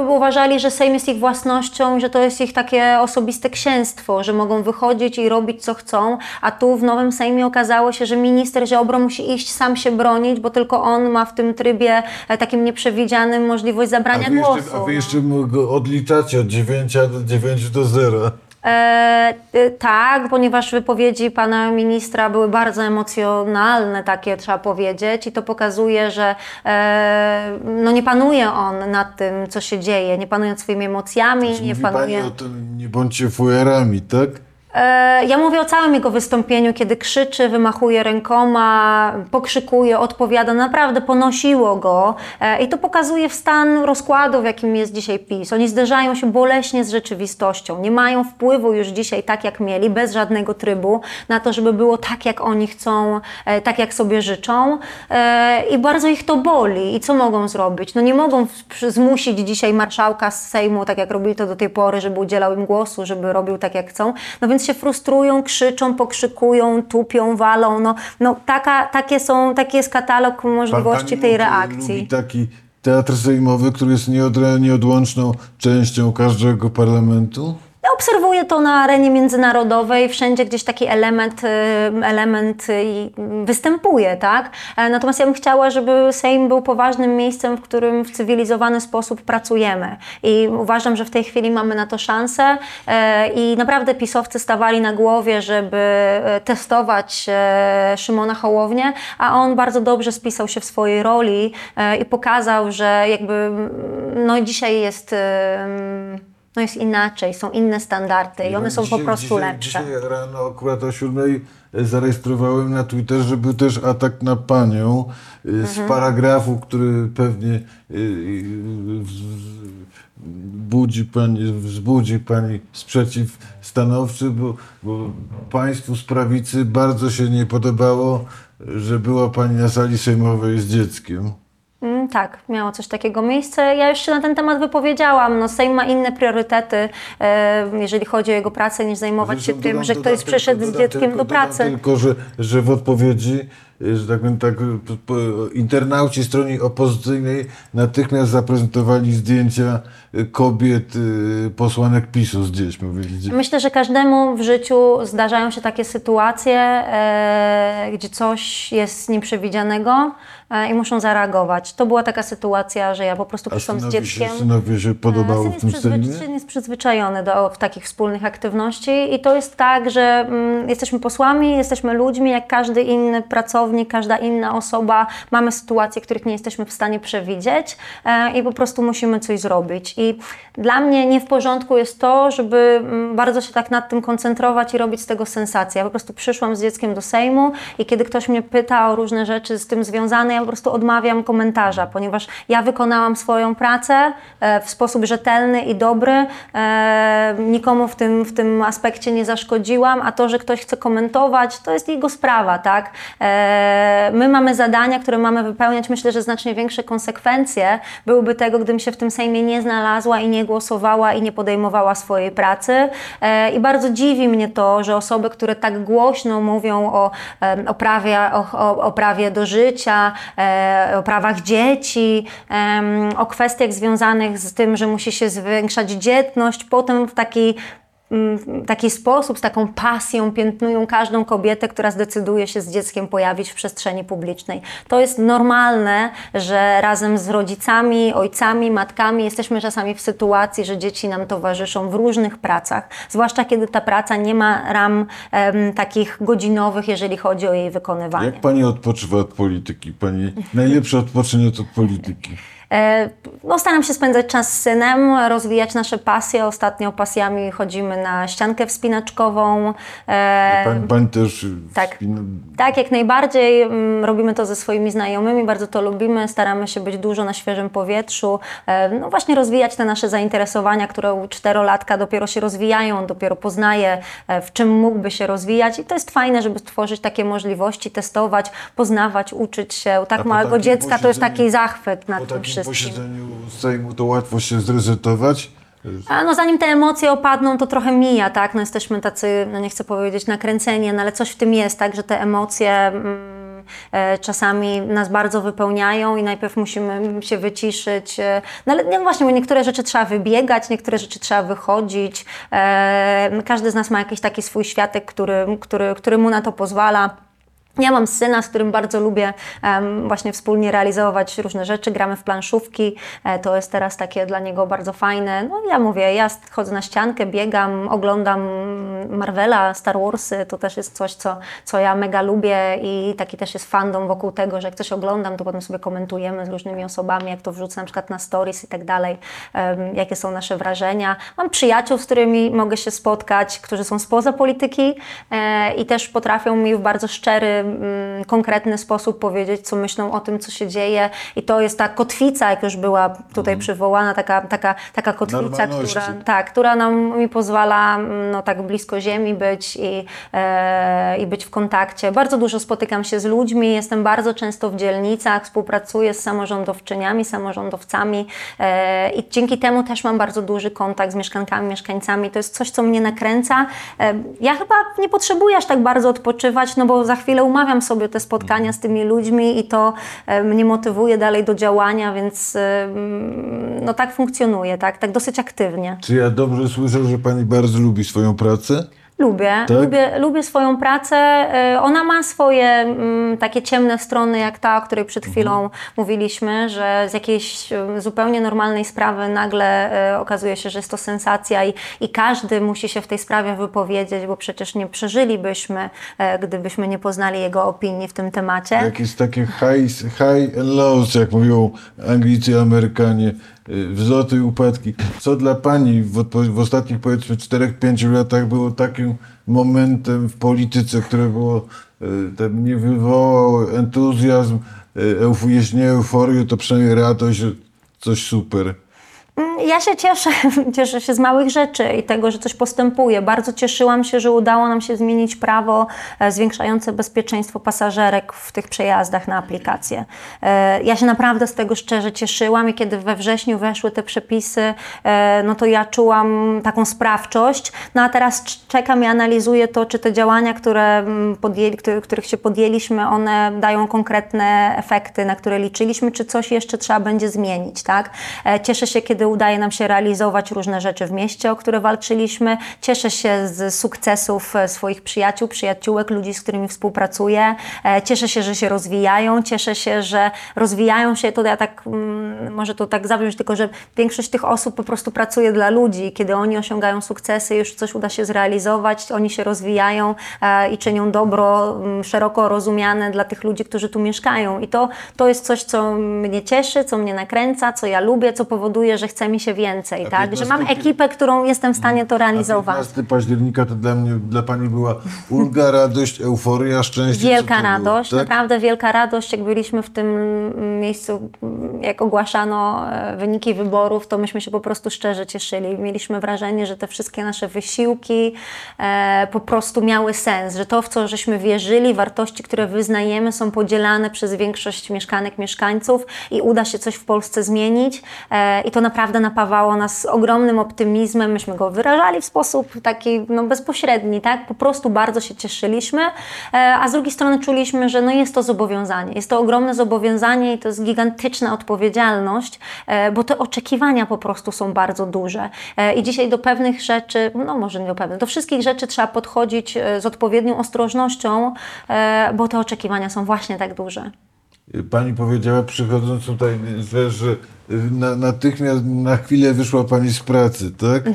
uważali, że Sejm jest ich własnością, że to jest ich takie osobiste księstwo, że mogą wychodzić i robić co chcą, a tu w nowym Sejmie okazało się, że minister Ziobro musi iść sam się bronić, bo tylko on ma w tym trybie e, takim nieprzewidzianym możliwość A zabrania wy, głosu. jeszcze, a wy jeszcze odliczacie od 9 do 9 do 0. E, e, tak, ponieważ wypowiedzi pana ministra były bardzo emocjonalne, takie trzeba powiedzieć, i to pokazuje, że e, no nie panuje on nad tym, co się dzieje, nie panuje nad swoimi emocjami, nie Mówi Pani panuje. o tym, nie bądźcie fujerami, tak? E, Ja mówię o całym jego wystąpieniu, kiedy krzyczy, wymachuje rękoma, pokrzykuje, odpowiada. Naprawdę ponosiło go e, i to pokazuje stan rozkładu, w jakim jest dzisiaj PiS. Oni zderzają się boleśnie z rzeczywistością. Nie mają wpływu już dzisiaj tak, jak mieli, bez żadnego trybu, na to, żeby było tak, jak oni chcą, e, tak, jak sobie życzą. I bardzo ich to boli. I co mogą zrobić? No nie mogą w- zmusić dzisiaj marszałka z Sejmu, tak jak robili to do tej pory, żeby udzielał im głosu, żeby robił tak, jak chcą. No więc się frustrują, krzyczą, pokrzykują, tupią, walą. No, no taka, takie są, taki jest katalog możliwości Pani tej reakcji. Taki teatr sejmowy, który jest nieodłączną częścią każdego parlamentu? Ja obserwuję to na arenie międzynarodowej, wszędzie gdzieś taki element, y, element występuje, tak? E, Natomiast ja bym chciała, żeby Sejm był poważnym miejscem, w którym w cywilizowany sposób pracujemy. I uważam, że w tej chwili mamy na to szansę e, i naprawdę pisowcy stawali na głowie, żeby e, testować Szymona Hołownię, a on bardzo dobrze spisał się w swojej roli i pokazał, że jakby mm, no dzisiaj jest... no jest inaczej, są inne standardy i one są po Dzisiaj- prostu dzisiaj, lepsze. Dzisiaj rano akurat o siódmej zarejestrowałem na Twitterze, był też atak na panią y, Mhm. z paragrafu, który pewnie y, y, budzi pani, wzbudzi pani sprzeciw stanowczy, bo, bo państwu z prawicy bardzo się nie podobało, że była pani na sali sejmowej z dzieckiem. Mm, tak, miało coś takiego miejsce. Ja już się na ten temat wypowiedziałam. No, Sejm ma inne priorytety, e, jeżeli chodzi o jego pracę, niż zajmować się tym, dodam- że ktoś przyszedł z dzieckiem tylko- do pracy. Tylko, że, że w odpowiedzi, że tak powiem, tak, p- internauci stronie opozycyjnej natychmiast zaprezentowali zdjęcia y, kobiet, y, posłanek PiSu z dziećmi. Myślę, że każdemu w życiu zdarzają się takie sytuacje, e, gdzie coś jest nieprzewidzianego e, i muszą zareagować. To była taka sytuacja, że ja po prostu przyszłam z synowi się, dzieckiem. synowie się podobało Syn w jest, tym Sejmie? syn jest przyzwyczajony do takich wspólnych aktywności i to jest tak, że mm, jesteśmy posłami, jesteśmy ludźmi, jak każdy inny pracownik, każda inna osoba. Mamy sytuacje, których nie jesteśmy w stanie przewidzieć e, i po prostu musimy coś zrobić. I dla mnie nie w porządku jest to, żeby mm, bardzo się tak nad tym koncentrować i robić z tego sensację. Ja po prostu przyszłam z dzieckiem do Sejmu i kiedy ktoś mnie pyta o różne rzeczy z tym związane, ja po prostu odmawiam komentarza, ponieważ ja wykonałam swoją pracę e, w sposób rzetelny i dobry. E, nikomu w tym, w tym aspekcie nie zaszkodziłam, a to, że ktoś chce komentować, to jest jego sprawa, tak? My mamy zadania, które mamy wypełniać. Myślę, że znacznie większe konsekwencje byłyby tego, gdybym się w tym Sejmie nie znalazła i nie głosowała i nie podejmowała swojej pracy. E, I bardzo dziwi mnie to, że osoby, które tak głośno mówią o, o, prawie, o, o, prawie do życia, e, o prawach dzieci, o kwestiach związanych z tym, że musi się zwiększać dzietność, potem w taki taki sposób, z taką pasją piętnują każdą kobietę, która zdecyduje się z dzieckiem pojawić w przestrzeni publicznej. To jest normalne, że razem z rodzicami, ojcami, matkami jesteśmy czasami w sytuacji, że dzieci nam towarzyszą w różnych pracach, zwłaszcza kiedy ta praca nie ma ram em, takich godzinowych, jeżeli chodzi o jej wykonywanie. Jak pani odpoczywa od polityki? Pani najlepsze odpoczynek od polityki. E, No, staram się spędzać czas z synem, rozwijać nasze pasje. Ostatnio pasjami chodzimy na ściankę wspinaczkową. E, Pani, pani też tak. wspina- Tak, jak najbardziej. Mm, Robimy to ze swoimi znajomymi, bardzo to lubimy. Staramy się być dużo na świeżym powietrzu. E, No właśnie rozwijać te nasze zainteresowania, które u czterolatka dopiero się rozwijają, dopiero poznaje, w czym mógłby się rozwijać. I to jest fajne, żeby stworzyć takie możliwości, testować, poznawać, uczyć się. U tak małego dziecka to jest taki zachwyt nad Po tym wszystkim. posiedzeniu Sejmu to łatwo się zresetować. A no zanim te emocje opadną, to trochę mija, tak? No jesteśmy tacy, no nie chcę powiedzieć nakręceni, no ale coś w tym jest, tak? Że te emocje mm, e, czasami nas bardzo wypełniają i najpierw musimy się wyciszyć. E, no ale nie, właśnie, bo niektóre rzeczy trzeba wybiegać, niektóre rzeczy trzeba wychodzić. E, każdy z nas ma jakiś taki swój światek, który, który, który mu na to pozwala. Ja mam syna, z którym bardzo lubię em, właśnie wspólnie realizować różne rzeczy. Gramy w planszówki, e, to jest teraz takie dla niego bardzo fajne. No ja mówię, ja chodzę na ściankę, biegam, oglądam Marvela, Star Warsy, to też jest coś, co, co ja mega lubię i taki też jest fandom wokół tego, że jak coś oglądam, to potem sobie komentujemy z różnymi osobami, jak to wrzucę na przykład na stories i tak dalej, em, jakie są nasze wrażenia. Mam przyjaciół, z którymi mogę się spotkać, którzy są spoza polityki e, i też potrafią mi w bardzo szczery, konkretny sposób powiedzieć, co myślą o tym, co się dzieje. I to jest ta kotwica, jak już była tutaj przywołana, taka, taka, taka kotwica, która, tak, która nam mi pozwala no, tak blisko ziemi być i, e, i być w kontakcie. Bardzo dużo spotykam się z ludźmi, jestem bardzo często w dzielnicach, współpracuję z samorządowczyniami, samorządowcami e, i dzięki temu też mam bardzo duży kontakt z mieszkankami, mieszkańcami. To jest coś, co mnie nakręca. E, ja chyba nie potrzebuję aż tak bardzo odpoczywać, no bo za chwilę umawiam sobie te spotkania z tymi ludźmi i to e, mnie motywuje dalej do działania, więc e, mm, no tak funkcjonuje, tak, tak dosyć aktywnie. Czy ja dobrze słyszę, że pani bardzo lubi swoją pracę? Lubię, Tak? lubię, lubię swoją pracę. E, Ona ma swoje mm, takie ciemne strony, jak ta, o której przed chwilą mówiliśmy, że z jakiejś zupełnie normalnej sprawy nagle e, okazuje się, że jest to sensacja i, i każdy musi się w tej sprawie wypowiedzieć, bo przecież nie przeżylibyśmy, e, gdybyśmy nie poznali jego opinii w tym temacie. Jakieś takie high, high and lows, jak mówią Anglicy i Amerykanie. Wzloty i upadki. Co dla Pani w, w ostatnich powiedzmy 4-5 latach było takim momentem w polityce, które było, y, ten nie wywołało entuzjazm, y, euf, jeśli nie euforię, to przynajmniej radość, coś super. Mm, Ja się cieszę, cieszę się z małych rzeczy i tego, że coś postępuje. Bardzo cieszyłam się, że udało nam się zmienić prawo e, zwiększające bezpieczeństwo pasażerek w tych przejazdach na aplikację. E, Ja się naprawdę z tego szczerze cieszyłam i kiedy we wrześniu weszły te przepisy, e, no to ja czułam taką sprawczość. No a teraz cz- czekam i analizuję to, czy te działania, które mm, podjęli, których, się podjęliśmy, one dają konkretne efekty, na które liczyliśmy, czy coś jeszcze trzeba będzie zmienić, tak? Cieszę się, kiedy udaje nam się realizować różne rzeczy w mieście, o które walczyliśmy. Cieszę się z sukcesów e, swoich przyjaciół, przyjaciółek, ludzi, z którymi współpracuję. E, Cieszę się, że się rozwijają. Cieszę się, że rozwijają się. To ja tak, mm, może to tak zawziąć, tylko że większość tych osób po prostu pracuje dla ludzi. Kiedy oni osiągają sukcesy, już coś uda się zrealizować, oni się rozwijają e, i czynią dobro mm, szeroko rozumiane dla tych ludzi, którzy tu mieszkają. I to, to jest coś, co mnie cieszy, co mnie nakręca, co ja lubię, co powoduje, że chce mi się więcej, tak? Że mam 15 ekipę, którą jestem w stanie to realizować. 15 października to dla mnie, dla Pani była ulga, radość, euforia, szczęście. Wielka to było, radość, tak? naprawdę wielka radość. Jak byliśmy w tym miejscu, jak ogłaszano e, wyniki wyborów, to myśmy się po prostu szczerze cieszyli. Mieliśmy wrażenie, że te wszystkie nasze wysiłki e, po prostu miały sens, że to, w co żeśmy wierzyli, wartości, które wyznajemy, są podzielane przez większość mieszkanek, mieszkańców i uda się coś w Polsce zmienić. E, I to naprawdę napawało nas ogromnym optymizmem. Myśmy go wyrażali w sposób taki no, bezpośredni, tak? Po prostu bardzo się cieszyliśmy, e, a z drugiej strony czuliśmy, że no, jest to zobowiązanie. Jest to ogromne zobowiązanie i to jest gigantyczna odpowiedzialność, e, bo te oczekiwania po prostu są bardzo duże. E, I dzisiaj do pewnych rzeczy, no może nie do pewnych, do wszystkich rzeczy trzeba podchodzić z odpowiednią ostrożnością, bo te oczekiwania są właśnie tak duże. Pani powiedziała przychodząc tutaj, że, że na, natychmiast na chwilę wyszła Pani z pracy, tak?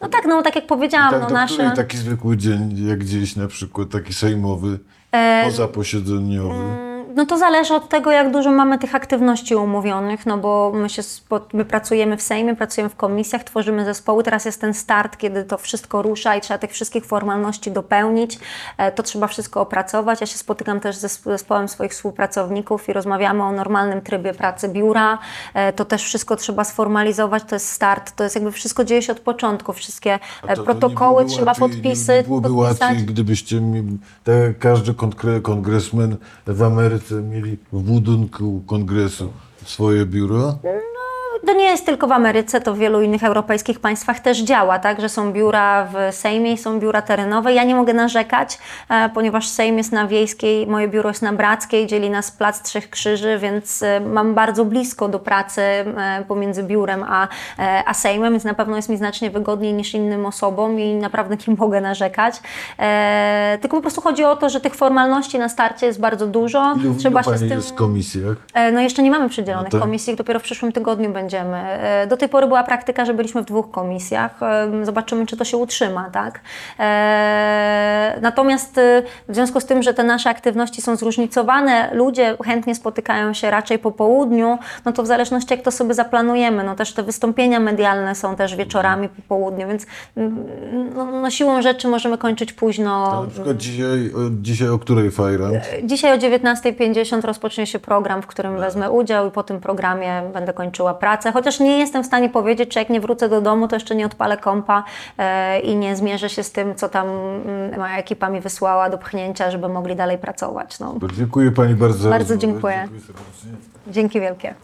No tak, no tak jak powiedziałam, tak no nasze... taki zwykły dzień, jak gdzieś na przykład taki sejmowy, E, pozaposiedzeniowy. No to zależy od tego, jak dużo mamy tych aktywności umówionych, no bo my, się, my pracujemy w Sejmie, pracujemy w komisjach, tworzymy zespoły. Teraz jest ten start, kiedy to wszystko rusza i trzeba tych wszystkich formalności dopełnić. E, To trzeba wszystko opracować. Ja się spotykam też ze zespołem swoich współpracowników i rozmawiamy o normalnym trybie pracy biura. E, To też wszystko trzeba sformalizować, to jest start, to jest jakby wszystko dzieje się od początku. Wszystkie e, To- to protokoły byłoby trzeba łatwiej- podpisy, Nie, byłoby podpisać. łatwiej, gdybyście mi, tak każdy kongresmen w Ameryce mieli w budynku kongresu swoje biuro. To nie jest tylko w Ameryce, to w wielu innych europejskich państwach też działa, tak, że są biura w Sejmie i są biura terenowe. Ja nie mogę narzekać, e, ponieważ Sejm jest na Wiejskiej, moje biuro jest na Brackiej, dzieli nas Plac Trzech Krzyży, więc e, mam bardzo blisko do pracy e, pomiędzy biurem a, a Sejmem, więc na pewno jest mi znacznie wygodniej niż innym osobom i naprawdę nie mogę narzekać. E, tylko po prostu chodzi o to, że tych formalności na starcie jest bardzo dużo. Ilu, Trzeba ilu się z tym... jest w komisjach? E, No jeszcze nie mamy przydzielonych No tak. komisji, dopiero w przyszłym tygodniu będziemy. E, Do tej pory była praktyka, że byliśmy w dwóch komisjach. E, Zobaczymy, czy to się utrzyma, tak? E, Natomiast w związku z tym, że te nasze aktywności są zróżnicowane, ludzie chętnie spotykają się raczej po południu, no to w zależności jak to sobie zaplanujemy, no też te wystąpienia medialne są też wieczorami po południu, więc mm, no, no siłą rzeczy możemy kończyć późno. Na przykład dzisiaj, o, dzisiaj o której fajrant? Dzisiaj o 19.50 rozpocznie się program, w którym wezmę udział i po tym programie będę kończyła pracę. Chociaż nie jestem w stanie powiedzieć, czy jak nie wrócę do domu, to jeszcze nie odpalę kompa e, i nie zmierzę się z tym, co tam mm, moja ekipa mi wysłała do pchnięcia, żeby mogli dalej pracować. No. Dziękuję Pani bardzo. Bardzo dziękuję. Dzięki wielkie.